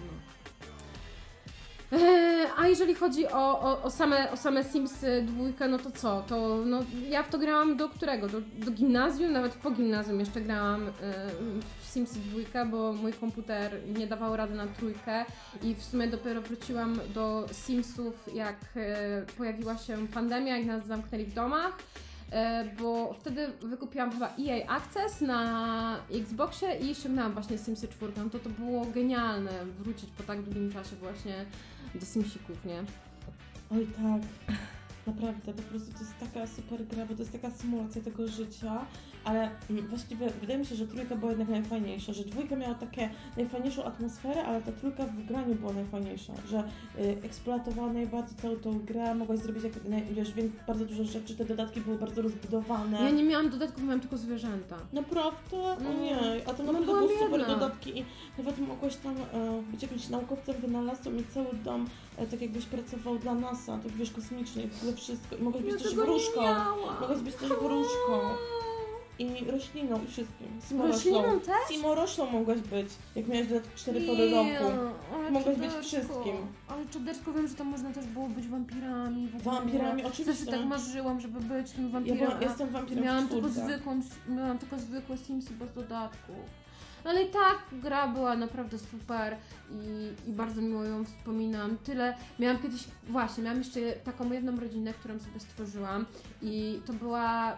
No. Eee, A jeżeli chodzi o, o, o, same, o same Sims dwójkę, no to co? To no, ja w to grałam do którego? Do, do gimnazjum, nawet po gimnazjum jeszcze grałam y, w Sims dwójkę, bo mój komputer nie dawał rady na trójkę i w sumie dopiero wróciłam do Simsów, jak y, pojawiła się pandemia i nas zamknęli w domach. E, bo wtedy wykupiłam chyba EA Access na Xboxie i ściągnęłam właśnie Simsy 4. To to było genialne wrócić po tak długim czasie właśnie do Simsików, nie? Oj tak. Naprawdę, po prostu to jest taka super gra, bo to jest taka symulacja tego życia, ale mm, właściwie wydaje mi się, że trójka była jednak najfajniejsza, że dwójka miała takie najfajniejszą atmosferę, ale ta trójka w graniu była najfajniejsza, że y, eksploatowała najbardziej całą tą grę, mogłaś zrobić jak, wiesz, więc bardzo dużo rzeczy, te dodatki były bardzo rozbudowane. Ja nie miałam dodatków, miałam tylko zwierzęta. Naprawdę? O No. nie, a to No, naprawdę były super biedna. dodatki i nawet mogłaś tam e, być jakimś naukowcem, wynalazcą i cały dom, e, tak jakbyś pracował dla NASA, tak wiesz, kosmicznie, w ogóle wszystko. I mogłaś być też wróżką. Mogłaś być też wróżką. I rośliną i wszystkim. Simoroślą. Rośliną też? Simoroślą mogłaś być, jak miałeś do 4 pory roku. Mogłaś być wszystkim. Ale czudersko wiem, że tam można też było być wampirami. W ogóle. Wampirami, oczywiście. Zawsze tak marzyłam, żeby być tym Ja wampirem. byłam, a- jestem wampirem Miałam w tylko czwórce. zwykłą, miałam tylko zwykłe Simsy bez dodatku. No ale i tak gra była naprawdę super i, i bardzo miło ją wspominam. Tyle, miałam kiedyś, właśnie, miałam jeszcze taką jedną rodzinę, którą sobie stworzyłam i to była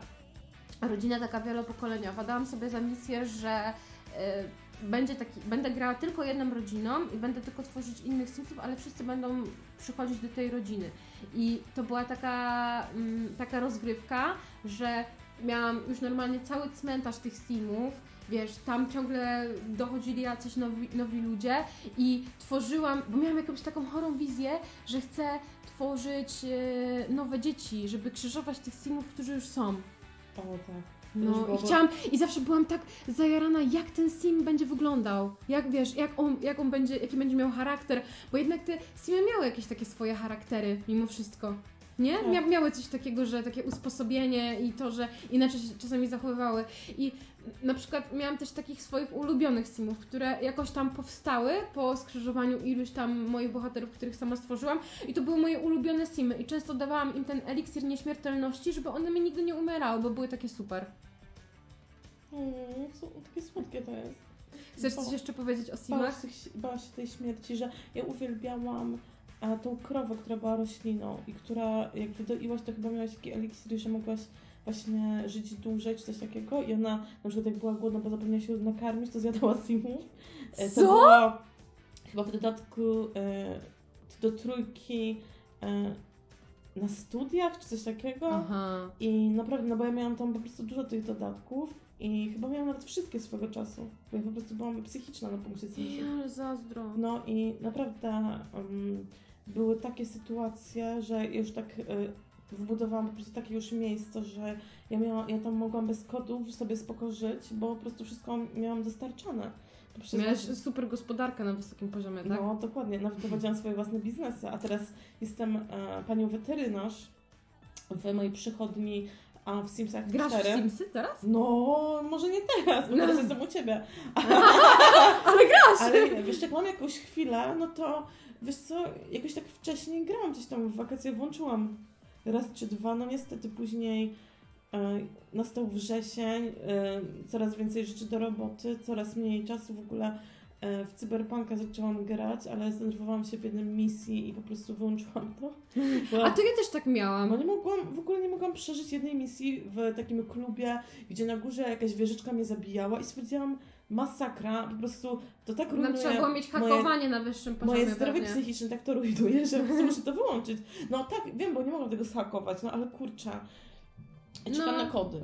rodzina taka wielopokoleniowa. Dałam sobie za misję, że y, będzie taki, będę grała tylko jedną rodziną i będę tylko tworzyć innych Simsów, ale wszyscy będą przychodzić do tej rodziny. I to była taka, mm, taka rozgrywka, że miałam już normalnie cały cmentarz tych Simów wiesz, tam ciągle dochodzili jacyś nowi, nowi ludzie i tworzyłam, bo miałam jakąś taką chorą wizję, że chcę tworzyć e, nowe dzieci, żeby krzyżować tych simów, którzy już są. O tak. No i chciałam, i zawsze byłam tak zajarana, jak ten sim będzie wyglądał, jak wiesz, jak on, jak on będzie, jaki będzie miał charakter, bo jednak te simy miały jakieś takie swoje charaktery, mimo wszystko. Nie? Tak. Mia miały coś takiego, że takie usposobienie i to, że inaczej się czasami zachowywały. I na przykład miałam też takich swoich ulubionych simów, które jakoś tam powstały po skrzyżowaniu iluś tam moich bohaterów, których sama stworzyłam. I to były moje ulubione simy. I często dawałam im ten eliksir nieśmiertelności, żeby one mi nigdy nie umierały, bo były takie super. Mm, są- takie słodkie to jest. Chcesz coś jeszcze powiedzieć o Bałam simach? się, bałam się tej śmierci, że ja uwielbiałam a, tą krowę, która była rośliną i która jak wydoiłaś, to chyba miałaś taki eliksir, że mogłaś właśnie żyć dłużej czy coś takiego i ona na przykład jak była głodna, bo zapomniała się nakarmić, to zjadała simów. E, To Co? było chyba w dodatku e, do trójki e, na studiach czy coś takiego. Aha. I naprawdę, no bo ja miałam tam po prostu dużo tych dodatków i chyba miałam nawet wszystkie swego czasu, bo ja po prostu byłam psychiczna na punkcie Simsów. Ja, zazdro. No i naprawdę um, były takie sytuacje, że już tak y, wbudowałam po prostu takie już miejsce, że ja, miałam, ja tam mogłam bez kodów sobie spoko żyć, bo po prostu wszystko miałam dostarczane. Przez super gospodarkę na wysokim poziomie, tak? No dokładnie, nawet prowadziłam swoje własne biznesy, a teraz jestem e, panią weterynarz w mojej przychodni, a w Simsach Grasz 4. w Simsy teraz? No, może nie teraz, bo No. teraz jestem u Ciebie. Ale grasz! Ale nie, wiesz, jak mam jakąś chwilę, no to wiesz co, jakoś tak wcześniej grałam gdzieś tam w wakacje, włączyłam raz czy dwa, no niestety później e, nastał wrzesień, e, coraz więcej rzeczy do roboty, coraz mniej czasu w ogóle e, w Cyberpunka zaczęłam grać, ale zdenerwowałam się w jednej misji i po prostu wyłączyłam to. Bo, A to ja też tak miałam. nie mogłam, w ogóle nie mogłam przeżyć jednej misji w takim klubie, gdzie na górze jakaś wieżyczka mnie zabijała i stwierdziłam, masakra, po prostu to tak rujnuje trzeba było mieć moje- hakowanie na wyższym poziomie Moje zdrowie pewnie. psychiczne tak to rujnuje, że muszę to wyłączyć. No tak, wiem, bo nie mogłam tego zhakować, no ale kurczę. Ja czekam No. na kody.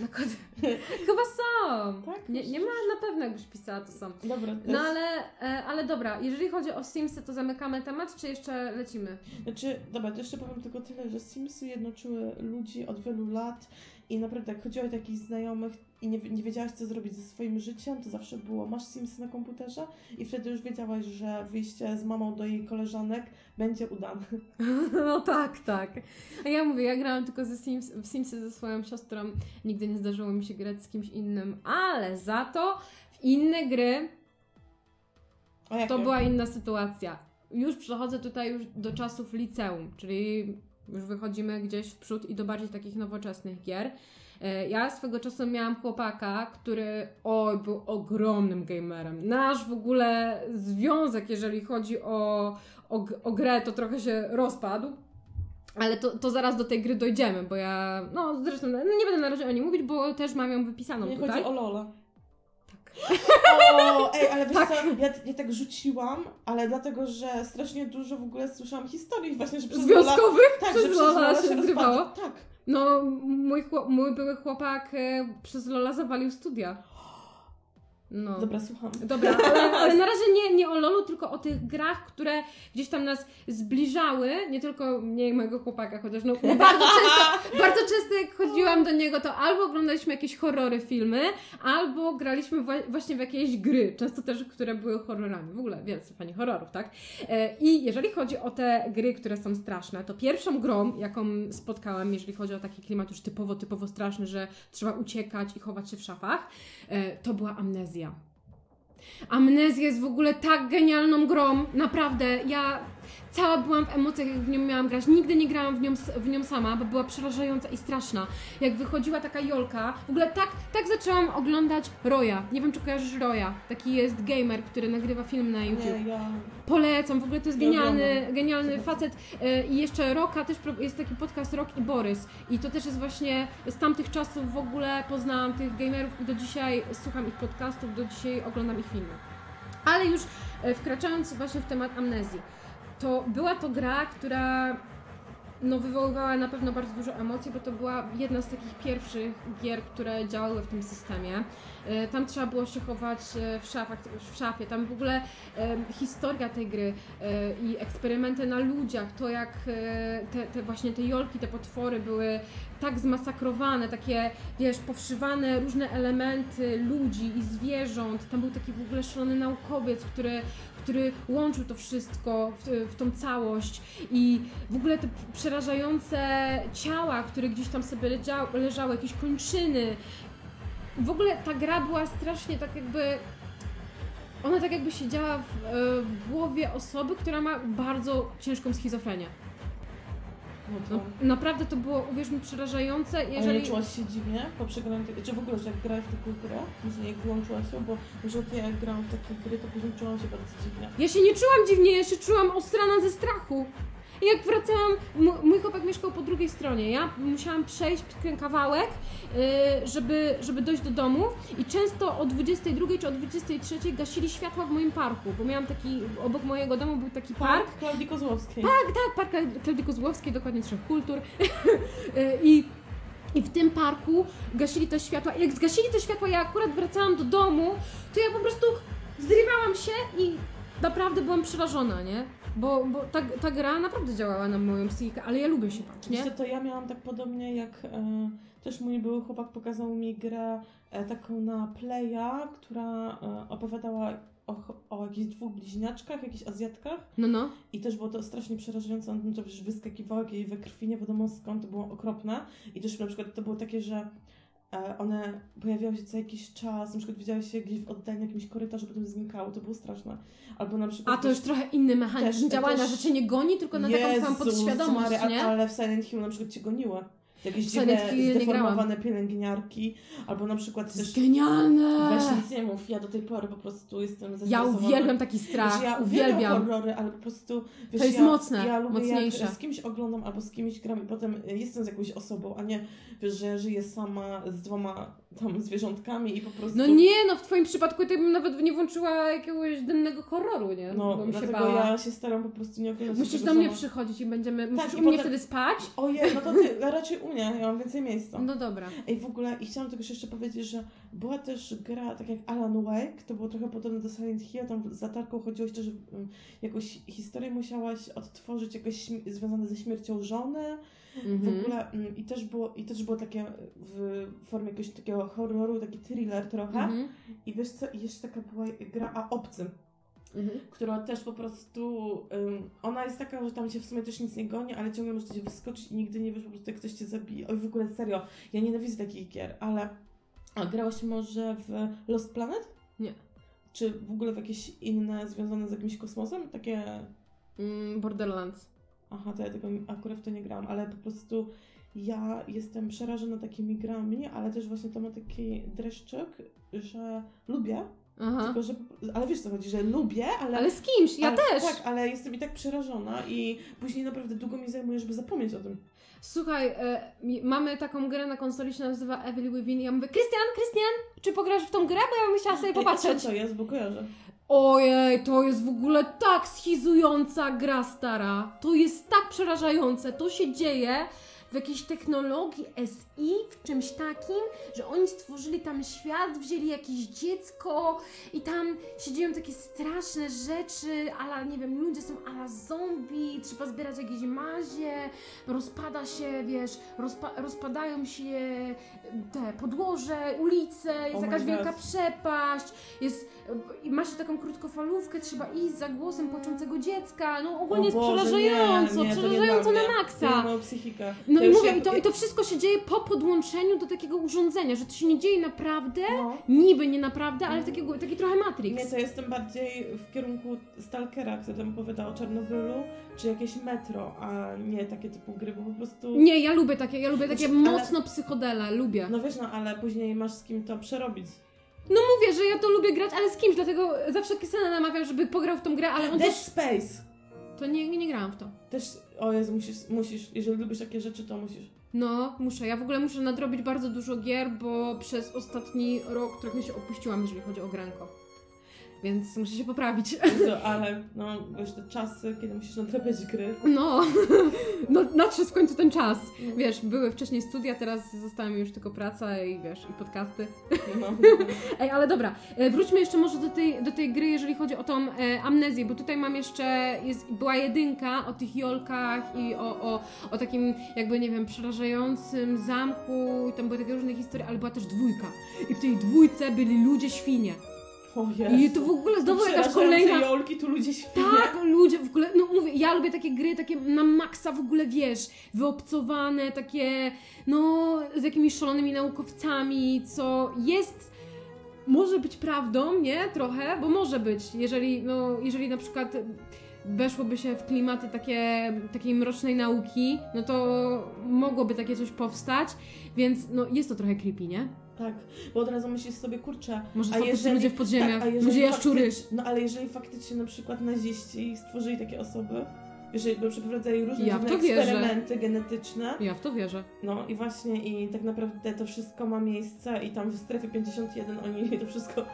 Na kody. Chyba są. Tak? Nie, nie ma na pewno, jakbyś pisała, to są. Dobra, to No ale, e, ale dobra, jeżeli chodzi o Simsy, to zamykamy temat, czy jeszcze lecimy? znaczy, dobra, to jeszcze powiem tylko tyle, że Simsy jednoczyły ludzi od wielu lat i naprawdę jak chodziło o takich znajomych i nie, nie wiedziałaś co zrobić ze swoim życiem, to zawsze było, masz Simsy na komputerze i wtedy już wiedziałaś, że wyjście z mamą do jej koleżanek będzie udane. No tak, tak. A ja mówię, ja grałam tylko ze Sims, w Simsy ze swoją siostrą. Nigdy nie zdarzyło mi się grać z kimś innym, ale za to w inne gry to była inna sytuacja. Już przechodzę tutaj już do czasów liceum, czyli już wychodzimy gdzieś w przód i do bardziej takich nowoczesnych gier. E, Ja swego czasu miałam chłopaka, który oj, był ogromnym gamerem. Nasz w ogóle związek, jeżeli chodzi o, o, o grę, to trochę się rozpadł. Ale to, to zaraz do tej gry dojdziemy, bo ja, no zresztą, no nie będę na razie o niej mówić, bo też mam ją wypisaną Nie tutaj. chodzi o Lola. O, ej, ale wiesz Tak. co, ja, ja tak rzuciłam, ale dlatego, że strasznie dużo w ogóle słyszałam historii właśnie, że przez Lola... Związkowych Tak, przez że przez Lola Lola się się. Tak. No, mój, chłop, mój były chłopak e, przez Lola zawalił studia. No. Dobra, słucham. Dobra, ale, ale na razie nie, nie o LoLu, tylko o tych grach, które gdzieś tam nas zbliżały, nie tylko mnie i mojego chłopaka, chociaż no, bardzo często, bardzo często jak chodziłam do niego, to albo oglądaliśmy jakieś horrory, filmy, albo graliśmy wła- właśnie w jakieś gry, często też, które były horrorami, w ogóle wielcy fani horrorów, tak? E, I jeżeli chodzi o te gry, które są straszne, to pierwszą grą, jaką spotkałam, jeżeli chodzi o taki klimat już typowo, typowo straszny, że trzeba uciekać i chować się w szafach, e, to była amnezja. Amnezja jest w ogóle tak genialną grą, naprawdę. Ja cała byłam w emocjach, jak w nią miałam grać. Nigdy nie grałam w nią, w nią sama, bo była przerażająca i straszna. Jak wychodziła taka Jolka, w ogóle tak, tak zaczęłam oglądać Roya. Nie wiem, czy kojarzysz Roya. Taki jest gamer, który nagrywa film na YouTube. Nie, ja... Polecam, w ogóle to jest genialny, genialny facet. E, I jeszcze Roka też jest taki podcast Rok i Borys. I to też jest właśnie z tamtych czasów w ogóle poznałam tych gamerów i do dzisiaj słucham ich podcastów, do dzisiaj oglądam ich filmy. Ale już e, wkraczając właśnie w temat amnezji, to była to gra, która no, wywoływała na pewno bardzo dużo emocji, bo to była jedna z takich pierwszych gier, które działały w tym systemie. E, Tam trzeba było się chować e, w, szafach, w szafie. Tam w ogóle e, historia tej gry i eksperymenty na ludziach, to jak te, te właśnie te jolki, te potwory były tak zmasakrowane, takie wiesz, powszywane różne elementy ludzi i zwierząt. Tam był taki w ogóle szalony naukowiec, który, który łączył to wszystko w, w tą całość i w ogóle te przerażające ciała, które gdzieś tam sobie leżały, leżały jakieś kończyny. W ogóle ta gra była strasznie tak jakby. Ona tak jakby siedziała w, e, w głowie osoby, która ma bardzo ciężką schizofrenię. No No, to... naprawdę to było, uwierz mi, przerażające. Jeżeli... nie czułaś się dziwnie po przegraniu tego, czy w ogóle, że jak grałeś w taką grę, później jak wyłączyłaś się, bo przykład ja jak grałam w takie gry, to później czułam się bardzo dziwnie. Ja się nie czułam dziwnie, ja się czułam ostrana ze strachu. I jak wracałam, mój chłopak mieszkał po drugiej stronie. Ja musiałam przejść ten kawałek, yy, żeby, żeby dojść do domu i często o 22 czy o 23 gasili światła w moim parku, bo miałam taki, obok mojego domu był taki park. Tak, Klaudii Kozłowskiej. Tak, tak, park Kla- Klaudii Kozłowskiej, dokładnie Trzech Kultur. Yy, I i w tym parku gasili te światła. I jak zgasili te światła, ja akurat wracałam do domu, to ja po prostu zrywałam się i naprawdę byłam przerażona, nie? Bo, bo ta, ta gra naprawdę działała na moją psychikę, ale ja lubię się bać, nie? to ja miałam tak podobnie jak e, też mój były chłopak pokazał mi grę e, taką na Playa, która e, opowiadała o, o jakichś dwóch bliźniaczkach, jakichś Azjatkach No, no. i też było to strasznie przerażające, on to przecież wyskakiwało jej we krwi, nie wiadomo skąd, to było okropne i też na przykład to było takie, że one pojawiały się co jakiś czas, na przykład widziałaś się gdzieś w oddaleniu jakimś korytarzu, potem znikały, to było straszne. Albo na przykład A to już trochę inny mechanizm Też- działania, też- że cię nie goni, tylko na taką samą Jezus podświadomość, Maria, nie? Ale w Silent Hill na przykład cię goniły. Jakieś dziwne, zdeformowane pielęgniarki, albo na przykład To jest też... genialne! Weź nic nie mów, ja do tej pory po prostu jestem Ja zestresowana. uwielbiam taki strach, Znaczy, ja uwielbiam horrory, ale po prostu wiesz, To jest ja, mocne, ja lubię mocniejsze. jak z kimś oglądam albo z kimś gram i potem jestem z jakąś osobą, a nie wiesz, że żyję sama z dwoma tam zwierzątkami i po prostu... No nie, no w twoim przypadku to bym nawet nie włączyła jakiegoś dennego horroru, nie? No, Bo mi się dlatego bała. ja się staram po prostu nie oglądać Musisz do mnie sama. przychodzić i będziemy. Musisz i u mnie potem- wtedy spać? Ojej, no to ty, raczej u mnie, ja mam więcej miejsca. No dobra. Ej, w ogóle, i chciałam tylko jeszcze powiedzieć, że była też gra, tak jak Alan Wake, to było trochę podobne do Silent Hill, tam z latarką chodziło się, że um, jakąś historię musiałaś odtworzyć, jakoś śm- związane ze śmiercią żony, w Mhm. ogóle, mm, i też było, i też było takie w formie jakiegoś takiego horroru, taki thriller trochę, Mhm. i wiesz co, jeszcze taka była gra A Obcym, Mhm. która też po prostu, ym, ona jest taka, że tam się w sumie też nic nie goni, ale ciągle możesz gdzieś wyskoczyć i nigdy nie wiesz po prostu jak ktoś cię zabije. Oj, w ogóle serio, ja nienawidzę takich gier, ale a grałaś może w Lost Planet? Nie. Czy w ogóle w jakieś inne związane z jakimś kosmosem? Takie, Mm, Borderlands. Aha, to ja tego akurat w to nie grałam, ale po prostu ja jestem przerażona takimi grami, ale też właśnie to ma taki dreszczyk, że lubię, Aha. tylko że, ale wiesz co chodzi, że lubię, ale Ale z kimś, ja ale, też. Tak, ale jestem i tak przerażona i później naprawdę długo mi zajmuje, żeby zapomnieć o tym. Słuchaj, e, mamy taką grę na konsoli, się nazywa Evil Within. i Ja mówię, Krystian, Krystian, czy pograsz w tą grę? Bo ja bym chciała sobie Ej, a popatrzeć. co jest, bo kojarzę. Ojej, to jest w ogóle tak schizująca gra stara. To jest tak przerażające. To się dzieje w jakiejś technologii SI, w czymś takim, że oni stworzyli tam świat, wzięli jakieś dziecko i tam się dzieją takie straszne rzeczy, ale nie wiem, ludzie są ala zombie, trzeba zbierać jakieś mazie, rozpada się, wiesz, rozpa rozpadają się te podłoże, ulice, jest Oh jakaś wielka przepaść, jest, i masz taką krótkofalówkę, trzeba iść za głosem płaczącego dziecka, no ogólnie jest Boże, przerażająco, nie, nie, to nie przerażająco na maksa. Ja mam psychikę. No Ja i mówię, jak- i to, i to wszystko się dzieje po podłączeniu do takiego urządzenia, że to się nie dzieje naprawdę, No. niby nie naprawdę, ale takiego, taki trochę Matrix. Nie, to jestem bardziej w kierunku Stalkera, który tam opowiada o Czarnobylu, czy jakieś metro, a nie takie typu gry, bo po prostu... Nie, ja lubię takie, ja lubię takie Znaczy, ale- mocno psychodele, lubię. No wiesz, no ale później masz z kim to przerobić. Mówię, że ja to lubię grać, ale z kimś, dlatego zawsze Krystiana namawiam, żeby pograł w tą grę, ale on Dead też... Space! To nie, nie, nie grałam w to. Też, o Jezu, musisz, musisz, jeżeli lubisz takie rzeczy, to musisz. No, muszę. Ja w ogóle muszę nadrobić bardzo dużo gier, bo przez ostatni rok trochę się opuściłam, jeżeli chodzi o granko. Więc muszę się poprawić. Jezu, ale no, wiesz, te czasy, kiedy musisz nadrabiać gry. No, no nadszedł w końcu ten czas. No. Wiesz, były wcześniej studia, teraz została mi już tylko praca i wiesz, i podcasty. No. Ej, ale dobra, e, wróćmy jeszcze może do tej, do tej gry, jeżeli chodzi o tą e, amnezję, bo tutaj mam jeszcze, jest, była jedynka o tych jolkach i o, o, o takim jakby, nie wiem, przerażającym zamku i tam były takie różne historie, ale była też dwójka. I w tej dwójce byli ludzie świnie. O I to w ogóle znowu jakaś kolejna... jolki, tu ludzie świnie. Tak, ludzie w ogóle, no mówię, ja lubię takie gry, takie na maksa w ogóle, wiesz, wyobcowane, takie, no, z jakimiś szalonymi naukowcami, co jest, może być prawdą, nie? Trochę, bo może być, jeżeli, no, jeżeli na przykład weszłoby się w klimaty takie, takiej mrocznej nauki, no to mogłoby takie coś powstać, więc no, jest to trochę creepy, nie? Tak, bo od razu myślisz sobie, kurczę, Może A jeżeli- ludzie w podziemiach, tak, a jeżeli ludzie jaszczury. No ale jeżeli faktycznie na przykład naziści stworzyli takie osoby, jeżeli by przeprowadzali różne Ja wierzę. eksperymenty genetyczne, Ja w to wierzę. no i właśnie i tak naprawdę to wszystko ma miejsce i tam w strefie 51 oni to wszystko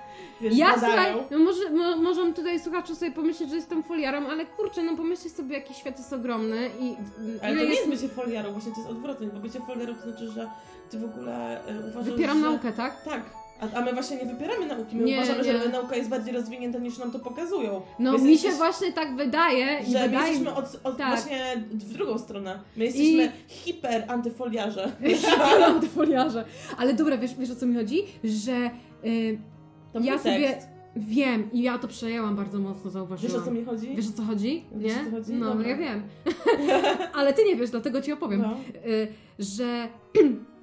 wiesz, Ja badają. słuchaj, no może, mo, możemy tutaj słuchacze sobie pomyśleć, że jestem foliarą, ale kurczę, no pomyślcie sobie, jaki świat jest ogromny i Ale to nie jest... jest bycie foliarą, właśnie to jest odwrotnie, bo bycie foliarą to znaczy, że ty w ogóle e, uważasz, Wypieram że... naukę, tak? Tak. A, a my właśnie nie wypieramy nauki, my Nie, uważamy, nie. że nauka jest bardziej rozwinięta niż nam to pokazują. No My mi się właśnie tak wydaje Że my wydaje jesteśmy od, od tak. właśnie w drugą stronę. My jesteśmy I- hiper antyfoliarze. mi foliarze. Ale dobra, wiesz, wiesz o co mi chodzi? Że y, To ja sobie tekst. wiem i ja to przejęłam bardzo mocno, Wiesz zauważyłam. o co mi chodzi? Wiesz o co chodzi? Wiesz, nie? co chodzi? No, Dobra. ja wiem. Ale ty nie wiesz, dlatego ci opowiem. No. y, że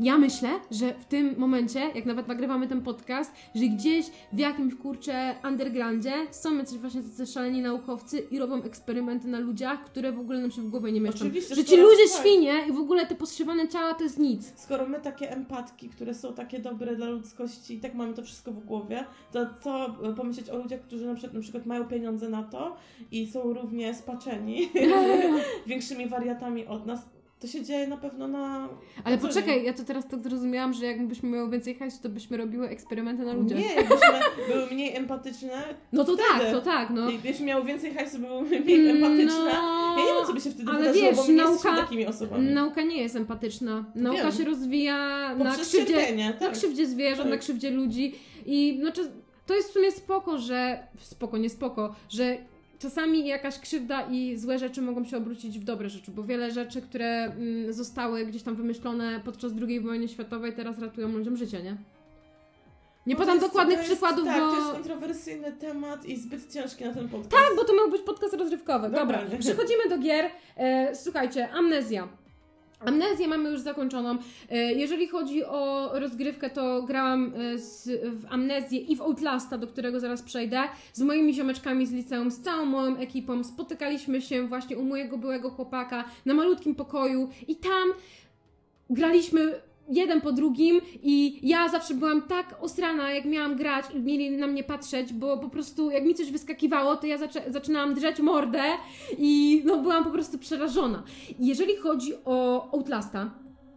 ja myślę, że w tym momencie, jak nawet nagrywamy ten podcast, że gdzieś w jakimś kurcze undergroundzie są jacyś właśnie tacy szaleni naukowcy i robią eksperymenty na ludziach, które w ogóle nam się w głowie nie mieszczą. Oczywiście, że ci ludzie tak. świnie i w ogóle te postrzywane ciała to jest nic. Skoro my takie empatki, które są takie dobre dla ludzkości i tak mamy to wszystko w głowie, to co e, pomyśleć o ludziach, którzy na przykład, na przykład mają pieniądze na to i są równie spaczeni większymi wariatami od nas, to się dzieje na pewno na... Ale na poczekaj, ja to teraz tak zrozumiałam, że jakbyśmy miały więcej hajsu, to byśmy robiły eksperymenty na ludziach. Nie, jakbyśmy były mniej empatyczne, No to Wtedy. tak, to tak, no. jakbyśmy miały więcej hajsu, byłyby mniej empatyczne. Ja nie wiem, co by się wtedy ale wydarzyło, wiesz, bo nauka- jesteśmy takimi osobami. Nauka nie jest empatyczna. Nauka Wiem. się rozwija na Poprzez krzywdzie, cierpienie, na tak. krzywdzie zwierząt, Tak. na krzywdzie ludzi i znaczy, to jest w sumie spoko, że spoko, nie spoko, że czasami jakaś krzywda i złe rzeczy mogą się obrócić w dobre rzeczy, bo wiele rzeczy, które mm, zostały gdzieś tam wymyślone podczas II wojny światowej teraz ratują ludziom życie, nie? Nie No podam jest- dokładnych jest, przykładów, tak, bo... to jest kontrowersyjny temat i zbyt ciężki na ten podcast. Tak, bo to miał być podcast rozrywkowy. Dobra, Dobra, przechodzimy do gier. E, słuchajcie, amnezja. Amnezję mamy już zakończoną. E, Jeżeli chodzi o rozgrywkę, to grałam e, z, w Amnezję i w Outlasta, do którego zaraz przejdę, z moimi ziomeczkami z liceum, z całą moją ekipą. Spotykaliśmy się właśnie u mojego byłego chłopaka na malutkim pokoju i tam graliśmy jeden po drugim i ja zawsze byłam tak osrana, jak miałam grać i mieli na mnie patrzeć, bo po prostu jak mi coś wyskakiwało, to ja zaczę- zaczynałam drzeć mordę i no byłam po prostu przerażona. Jeżeli chodzi o Outlasta,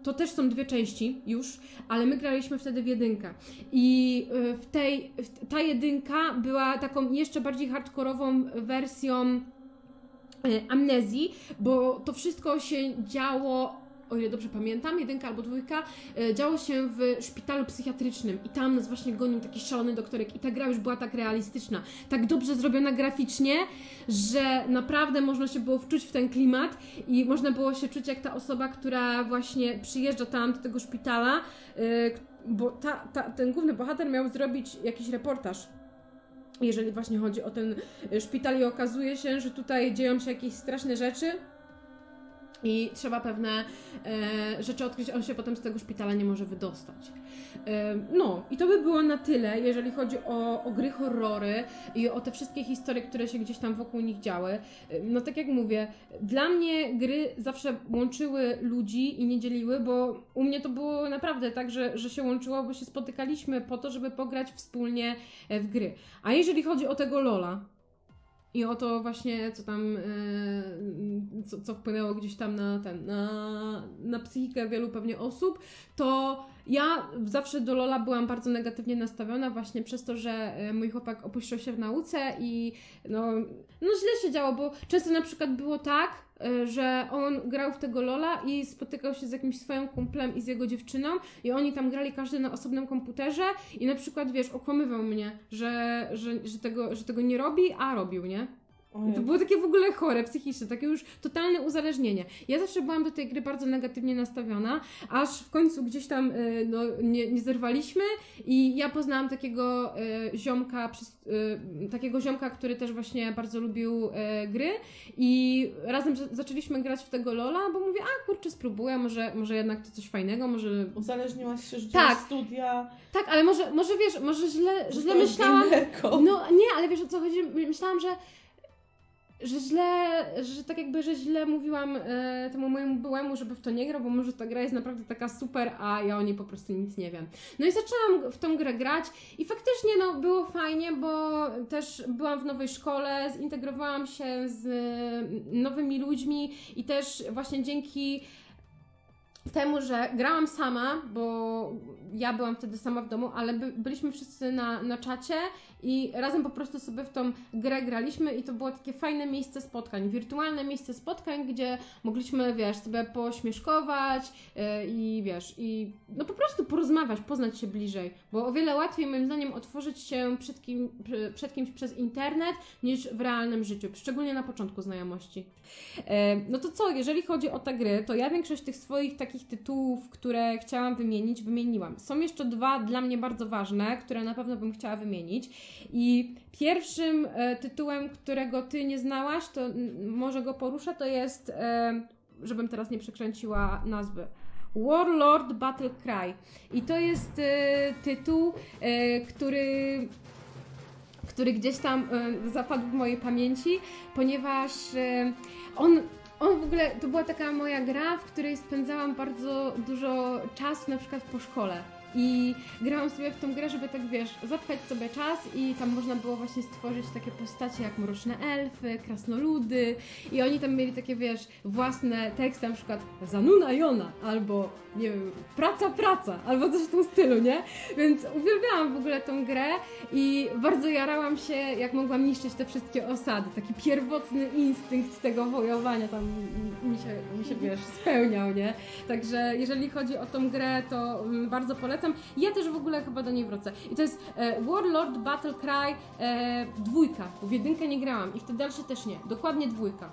to też są dwie części już, ale my graliśmy wtedy w jedynkę. I y, w tej, w- ta jedynka była taką jeszcze bardziej hardkorową wersją y, amnezji, bo to wszystko się działo, o ile dobrze pamiętam, jedynka albo dwójka, y, działo się w szpitalu psychiatrycznym i tam nas właśnie gonił taki szalony doktorek i ta gra już była tak realistyczna, tak dobrze zrobiona graficznie, że naprawdę można się było wczuć w ten klimat i można było się czuć jak ta osoba, która właśnie przyjeżdża tam do tego szpitala, y, bo ta, ta, ten główny bohater miał zrobić jakiś reportaż jeżeli właśnie chodzi o ten szpital i okazuje się, że tutaj dzieją się jakieś straszne rzeczy i trzeba pewne e, rzeczy odkryć, on się potem z tego szpitala nie może wydostać. E, no i to by było na tyle, jeżeli chodzi o, o gry horrory i o te wszystkie historie, które się gdzieś tam wokół nich działy. E, No tak jak mówię, dla mnie gry zawsze łączyły ludzi i nie dzieliły, bo u mnie to było naprawdę tak, że, że się łączyło, bo się spotykaliśmy po to, żeby pograć wspólnie e, w gry. A jeżeli chodzi o tego Lola, I o to właśnie, co tam, e, co, co wpłynęło gdzieś tam na ten, na, na psychikę wielu pewnie osób, to ja zawsze do Lola byłam bardzo negatywnie nastawiona właśnie przez to, że e, mój chłopak opuścił się w nauce i no, no źle się działo, bo często na przykład było tak, że on grał w tego Lola i spotykał się z jakimś swoim kumplem i z jego dziewczyną i oni tam grali każdy na osobnym komputerze i na przykład, wiesz, okłamywał mnie, że, że, że, tego, że tego nie robi, a robił, nie? I to było takie w ogóle chore, psychiczne, takie już totalne uzależnienie. Ja zawsze byłam do tej gry bardzo negatywnie nastawiona, aż w końcu gdzieś tam y, no, nie, nie zerwaliśmy i ja poznałam takiego y, ziomka, y, takiego ziomka, który też właśnie bardzo lubił gry i razem zaczęliśmy grać w tego Lola, bo mówię, a kurczę, spróbuję, może, może jednak to coś fajnego, może... Uzależniłaś się, że tak. studia... Tak, ale może, może wiesz, może źle, źle myślałam... No nie, ale wiesz o co chodzi? Myślałam, że że źle, że tak jakby, że źle mówiłam e, temu mojemu byłemu, żeby w to nie grał, bo może ta gra jest naprawdę taka super, a ja o niej po prostu nic nie wiem. No i zaczęłam w tą grę grać i faktycznie no, było fajnie, bo też byłam w nowej szkole, zintegrowałam się z nowymi ludźmi i też właśnie dzięki temu, że grałam sama, bo ja byłam wtedy sama w domu, ale by, byliśmy wszyscy na, na czacie i razem po prostu sobie w tą grę graliśmy i to było takie fajne miejsce spotkań, wirtualne miejsce spotkań, gdzie mogliśmy, wiesz, sobie pośmieszkować yy, i wiesz, i no po prostu porozmawiać, poznać się bliżej, bo o wiele łatwiej moim zdaniem otworzyć się przed, kim, przed kimś przez internet niż w realnym życiu, szczególnie na początku znajomości. Yy, no to co, jeżeli chodzi o te gry, to ja większość tych swoich takich tytułów, które chciałam wymienić, wymieniłam. Są jeszcze dwa dla mnie bardzo ważne, które na pewno bym chciała wymienić. I pierwszym e, tytułem, którego ty nie znałaś, to może go poruszę, to jest, e, żebym teraz nie przekręciła nazwy. Warlord Battle Cry. I to jest e, tytuł, który który gdzieś tam zapadł w mojej pamięci, ponieważ on on w ogóle, to była taka moja gra, w której spędzałam bardzo dużo czasu, na przykład po szkole. I grałam sobie w tą grę, żeby tak wiesz, zapchać sobie czas i tam można było właśnie stworzyć takie postacie jak mroczne elfy, krasnoludy i oni tam mieli takie wiesz, własne teksty, na przykład Zanuna Jona albo nie wiem, praca, praca albo coś w tym stylu, nie? Więc uwielbiałam w ogóle tą grę i bardzo jarałam się, jak mogłam niszczyć te wszystkie osady. Taki pierwotny instynkt tego wojowania tam mi się, mi się wiesz, spełniał, nie? Także jeżeli chodzi o tą grę, to mm, bardzo polecam Ja też w ogóle chyba do niej wrócę. I to jest e, Warlord Battle Cry e, dwójka, bo w jedynkę nie grałam i w te dalsze też nie. Dokładnie dwójka.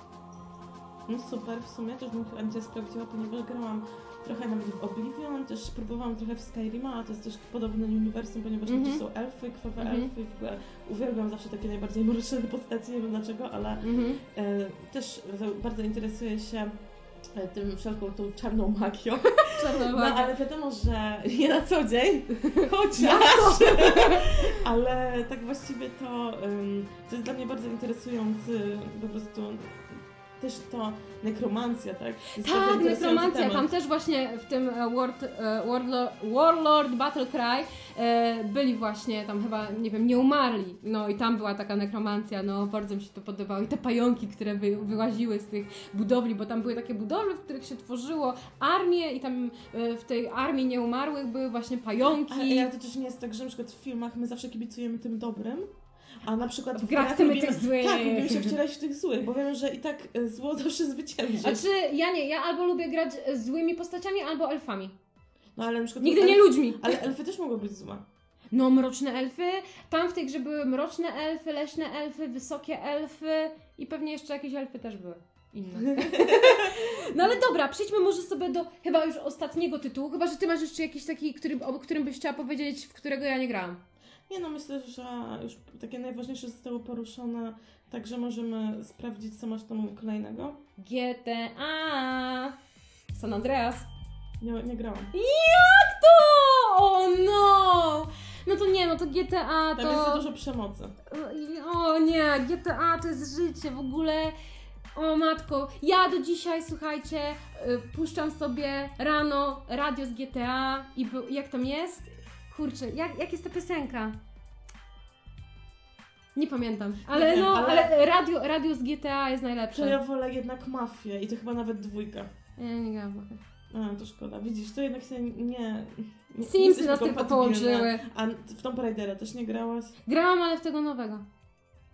No super, w sumie też bym chętnie sprawdziła, ponieważ grałam trochę nawet w Oblivion, też próbowałam trochę w Skyrima, a to jest też podobne uniwersum, ponieważ mm -hmm. są elfy, krwawe mm -hmm. elfy, w ogóle uwielbiam zawsze takie najbardziej mroczne postacie, nie wiem dlaczego, ale mm -hmm. e, też bardzo interesuję się tym wszelką tą czarną magią. Czarną magią. No ale wiadomo, że nie na co dzień, chociaż, ale tak właściwie to, to jest dla mnie bardzo interesujący po prostu też to nekromancja, tak? Jest tak, nekromancja. Tam też właśnie w tym e, World, e, Warlord, Warlord Battle Cry e, byli właśnie tam chyba, nie wiem, nie umarli. No i tam była taka nekromancja, no bardzo mi się to podobało. I te pająki, które wy, wyłaziły z tych budowli, bo tam były takie budowle, w których się tworzyło armię i tam w tej armii nieumarłych były właśnie pająki. Ale to też nie jest tak, że na przykład w filmach my zawsze kibicujemy tym dobrym, a na przykład w grach chcemy tych złych. Tak, lubimy się wcielać w tych złych, bo wiemy, że i tak e, zło zawsze zwycięży. Znaczy, ja nie, ja albo lubię grać z złymi postaciami, albo elfami. No ale na przykład... Nigdy nie ludźmi. Ale elfy też mogą być złe. No, mroczne elfy. Tam w tej grze były mroczne elfy, leśne elfy, wysokie elfy i pewnie jeszcze jakieś elfy też były. Inne. No ale dobra, przejdźmy może sobie do chyba już ostatniego tytułu, chyba że ty masz jeszcze jakiś taki, który, o którym byś chciała powiedzieć, w którego ja nie grałam. Nie no, myślę, że już takie najważniejsze zostało poruszone, także możemy sprawdzić, co masz tam kolejnego. GTA San Andreas. Nie, nie grałam. Jak to? O no! No to nie, no to GTA to... Tam jest za dużo przemocy. O nie, GTA to jest życie w ogóle... O matko, ja do dzisiaj, słuchajcie, y, puszczam sobie rano radio z GTA i jak tam jest? Kurczę, jak, jak jest ta piosenka? Nie pamiętam. Ale wiem, no, ale- ale, radio, radio z GTA jest To najlepsze. ja wolę jednak mafię i to chyba nawet dwójka. Ja nie grałam. A, to szkoda. Widzisz, to jednak się nie... nie Simsy jesteśmy nas tylko kompatybilne. połączyły. A w Tomb Raidera też nie grałaś? Grałam, ale w tego nowego.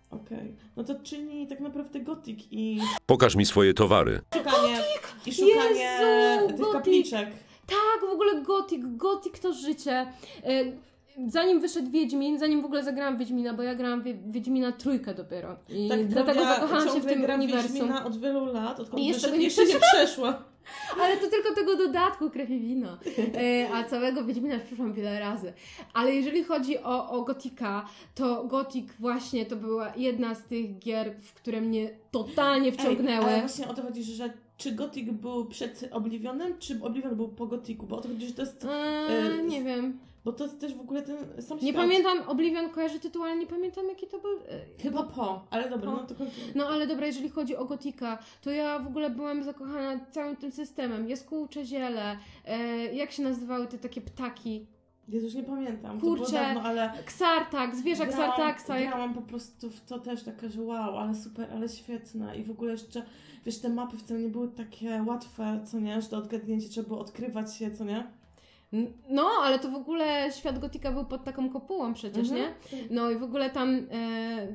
Okej. No to czyni tak naprawdę gotik i Pokaż mi swoje towary. szukanie, i szukanie Jezu, tych gotik! kapliczek. Tak, w ogóle Gothic, Gothic to życie. E, Zanim wyszedł Wiedźmin, zanim w ogóle zagrałam Wiedźmina, bo ja grałam Wie- Wiedźmina trójkę dopiero. I Tak, dlatego Klaudia zakochałam się w tym gra w uniwersum. Wiedźmina od wielu lat, odkąd I jeszcze wyszedł, jeszcze nie przeszła. Ale to tylko tego dodatku krew i wino. E, A całego Wiedźmina już przeszłam wiele razy. Ale jeżeli chodzi o, o Gotika, to Gotik właśnie to była jedna z tych gier, w które mnie totalnie wciągnęły. Ej, ale właśnie o to chodzi, że czy Gothic był przed Oblivionem, czy Oblivion był po Gothicu? Bo o to chodzi, że to jest... Eee, e, nie wiem. Bo to jest też w ogóle ten sam Nie świat. pamiętam, Oblivion kojarzy tytuł, ale nie pamiętam jaki to był. e, Chyba po, ale dobra, Po. no to kontynuuj. No ale dobra, jeżeli chodzi o Gotika, to ja w ogóle byłam zakochana całym tym systemem. Jaskółcze ziele, e, jak się nazywały te takie ptaki? Już nie pamiętam. Kurczę, dawno, ale Ksartak, zwierzak grałam, Ksartaksa. Grałam po prostu w to też taka, że wow, ale super, ale świetne. I w ogóle jeszcze, wiesz, te mapy wcale nie były takie łatwe, co nie, że do odgadnięcia trzeba było odkrywać się, co nie? No, ale to w ogóle świat Gotika był pod taką kopułą przecież, Mhm. nie? No i w ogóle tam, e,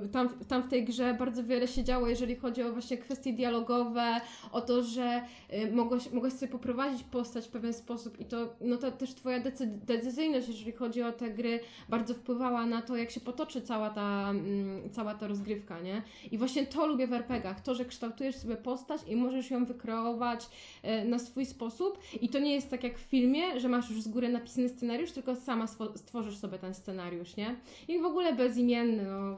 w- tam, tam w tej grze bardzo wiele się działo, jeżeli chodzi o właśnie kwestie dialogowe, o to, że e, mogłeś, mogłeś sobie poprowadzić postać w pewien sposób i to, no to też Twoja decy- decyzyjność, jeżeli chodzi o te gry, bardzo wpływała na to, jak się potoczy cała ta, mm, cała ta rozgrywka, nie? I właśnie to lubię w RPGach, to, że kształtujesz sobie postać i możesz ją wykreować e, na swój sposób i to nie jest tak jak w filmie, że masz już z góry napisany scenariusz, tylko sama stworzysz sobie ten scenariusz, nie? I w ogóle bezimienny, no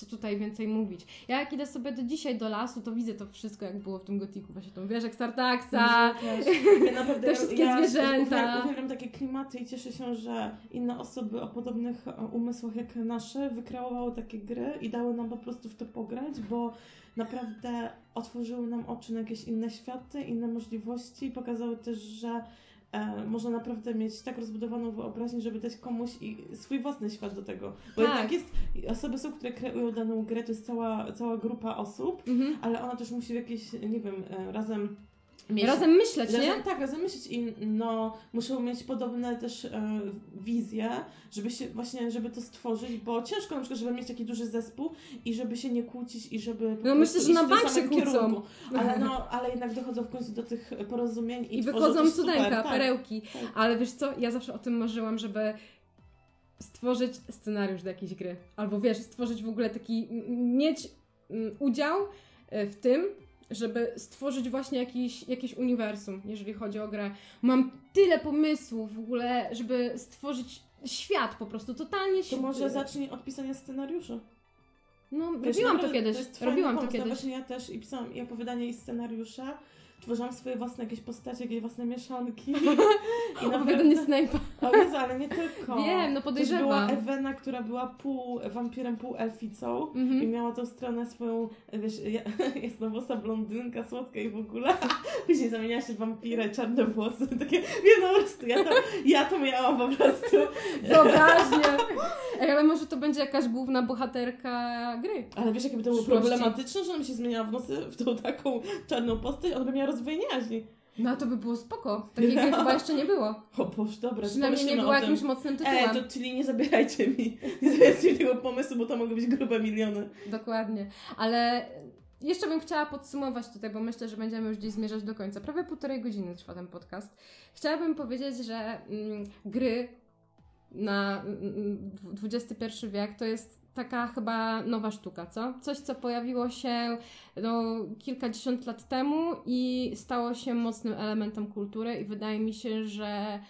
co tutaj więcej mówić. Ja jak idę sobie do dzisiaj do lasu, to widzę to wszystko, jak było w tym gotiku, właśnie tą wieżę Startaxa. Też. Ja Te wszystkie zwierzęta. Uwielbiam, takie klimaty i cieszę się, że inne osoby o podobnych e, umysłach jak nasze wykreowały takie gry i dały nam po prostu w to pograć, bo naprawdę otworzyły nam oczy na jakieś inne światy, inne możliwości. Pokazały też, że e, można naprawdę mieć tak rozbudowaną wyobraźnię, żeby dać komuś i swój własny świat do tego. Bo Tak. jednak jest, osoby są, które kreują daną grę, to jest cała, cała grupa osób, Mhm. ale ona też musi w jakieś, nie wiem, e, razem mieć Razem myśleć, nie? Razem, tak, razem myśleć i no, muszą mieć podobne też e, wizje, żeby się właśnie, żeby to stworzyć, bo ciężko na przykład, żeby mieć taki duży zespół i żeby się nie kłócić i żeby po No, myślę, że na bank się kłócą. kierunku. Ale no, ale jednak dochodzą w końcu do tych porozumień i, I wychodzą cudeńka, tak. perełki. tak. Ale wiesz co, ja zawsze o tym marzyłam, żeby stworzyć scenariusz do jakiejś gry. Albo wiesz, stworzyć w ogóle taki, mieć udział e, w tym, żeby stworzyć właśnie jakiś, jakieś uniwersum, jeżeli chodzi o grę. Mam tyle pomysłów w ogóle, żeby stworzyć świat po prostu, totalnie To może zacznij od pisania scenariuszu. No, Wiesz, robiłam to naprawdę kiedyś, fajny robiłam to. No kiedyś. Właśnie ja też i pisałam i opowiadania i scenariusze. Tworzyłam swoje własne jakieś postacie, jakieś własne mieszanki. I Opowiadanie Snape'a. O Jezu, ale nie tylko. Wiem, no Też była podejrzewam. Ewena, która była pół wampirem, pół elficą i Mhm. miała tą stronę swoją, wiesz, ja- jasnowłosa blondynka, słodka i w ogóle. Później zamieniała się w wampirę, czarne włosy, takie, nie no po prostu, ja to, ja to miałam po prostu. Wyobraźnie. Ale może to będzie jakaś główna bohaterka gry. Ale wiesz, jakby to było problematyczne, że ona by się zmieniała w nocy w tą taką czarną postać, ona by miała rozwój jaźni. No to by było spoko. Takiej gry chyba jeszcze nie było. O Boże, dobra, Przynajmniej nie pomyślimy była o tym. jakimś mocnym tytułem. to czyli nie zabierajcie mi, nie zabierajcie mi tego pomysłu, bo to mogą być grube miliony. Dokładnie. Ale jeszcze bym chciała podsumować tutaj, bo myślę, że będziemy już gdzieś zmierzać do końca. Prawie półtorej godziny trwa ten podcast. Chciałabym powiedzieć, że mm, gry na mm, XXI wiek to jest taka chyba nowa sztuka, co? Coś, co pojawiło się no, kilkadziesiąt lat temu i stało się mocnym elementem kultury i wydaje mi się, że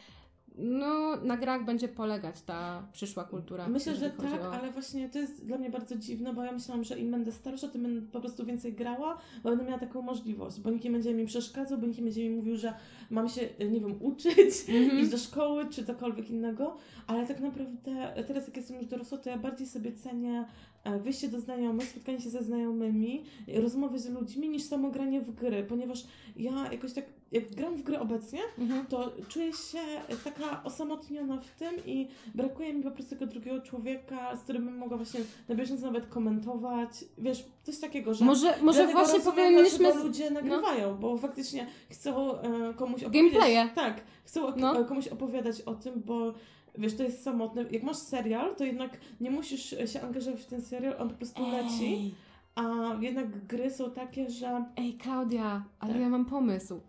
no, na grach będzie polegać ta przyszła kultura. Myślę, że tak, o- ale właśnie to jest dla mnie bardzo dziwne, bo ja myślałam, że im będę starsza, tym będę po prostu więcej grała, bo będę miała taką możliwość, bo nikt nie będzie mi przeszkadzał, bo nikt nie będzie mi mówił, że mam się, nie wiem, uczyć, Mhm. iść do szkoły, czy cokolwiek innego, ale tak naprawdę teraz jak jestem już dorosła, to ja bardziej sobie cenię e, wyjście do znajomych, spotkanie się ze znajomymi, rozmowy z ludźmi, niż samo granie w gry, ponieważ ja jakoś tak jak gram w gry obecnie, Mhm. to czuję się taka osamotniona w tym i brakuje mi po prostu tego drugiego człowieka, z którym bym mogła właśnie na bieżąco nawet komentować. Wiesz, coś takiego, że. Może, może właśnie dlaczego z- no. ludzie nagrywają, bo faktycznie chcą e, komuś opowiedzieć. Gameplaye. Tak, chcą No. e, komuś opowiadać o tym, bo wiesz, to jest samotne. Jak masz serial, to jednak nie musisz się angażować w ten serial, on po prostu leci. Ej, A jednak gry są takie, że. ej, Klaudia, ale Tak. ja mam pomysł.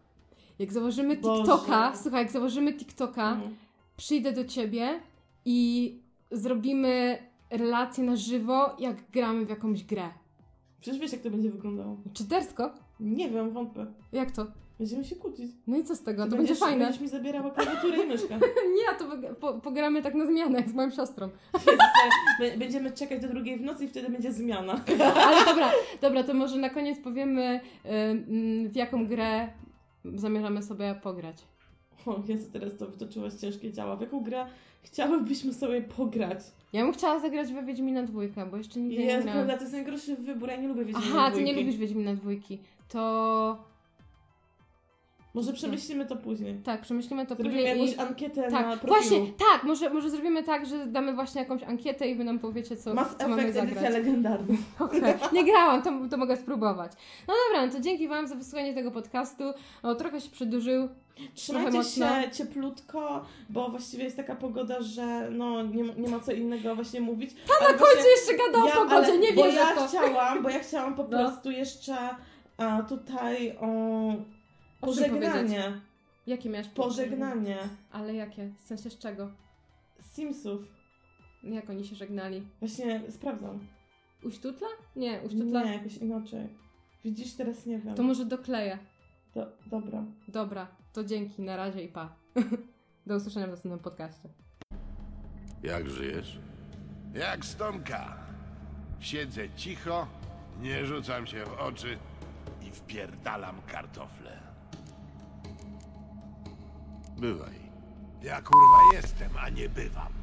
Jak założymy Boże. TikToka, słuchaj, jak założymy TikToka, Mm. przyjdę do ciebie i zrobimy relację na żywo, jak gramy w jakąś grę. Przecież wiesz, jak to będzie wyglądało. Czytersko? Nie wiem, wątpię. Jak to? Będziemy się kłócić. No i co z tego? Ty To będzie fajne. Będziesz mi zabierała klawiaturę i myszkę. Nie, a to po, po, pogramy tak na zmianę, jak z moją siostrą. Będziemy czekać do drugiej w nocy i wtedy będzie zmiana. Ale dobra, dobra, to może na koniec powiemy, w jaką grę zamierzamy sobie pograć. O Jezu, teraz to wytoczyłaś ciężkie działa. W jaką grę chciałybyśmy sobie pograć? Ja bym chciała zagrać we Wiedźmina dwójkę, bo jeszcze nigdy nie Jest, grałam. prawda, to jest najgorszy wybór, ja nie lubię Wiedźmina Aha, ty nie dwójki. lubisz Wiedźmina dwójki. To Może przemyślimy to później. tak, przemyślimy to Zrobimy później jakąś i... ankietę na Tak, profilu. właśnie, tak, może, może zrobimy tak, że damy właśnie jakąś ankietę i wy nam powiecie, co, Mass co mamy Effect edycja zagrać. legendarna. Okej, Nie grałam, to, to mogę spróbować. No dobra, no to dzięki Wam za wysłuchanie tego podcastu. O, trochę się przedłużył. Trzymajcie się cieplutko, bo właściwie jest taka pogoda, że no nie, ma- nie ma co innego właśnie mówić. A Ale na końcu jeszcze gada o pogodzie, nie bo wierzę ja to. chciałam, bo ja chciałam po No. prostu jeszcze a, tutaj o Pożegnanie. Jakie miałeś Pożegnanie Ale jakie? W sensie z czego? Simsów. Jak oni się żegnali? Właśnie sprawdzam. Uśtutla? Nie, uśtutla. Nie, jakoś inaczej. Widzisz, teraz nie wiem. To może dokleję. Do, dobra. Dobra, to dzięki, na razie i pa. Do usłyszenia w następnym podcaście. Jak żyjesz? Jak stonka. Siedzę cicho, nie rzucam się w oczy i wpierdalam kartofle. Bywaj. Ja kurwa jestem, a nie bywam.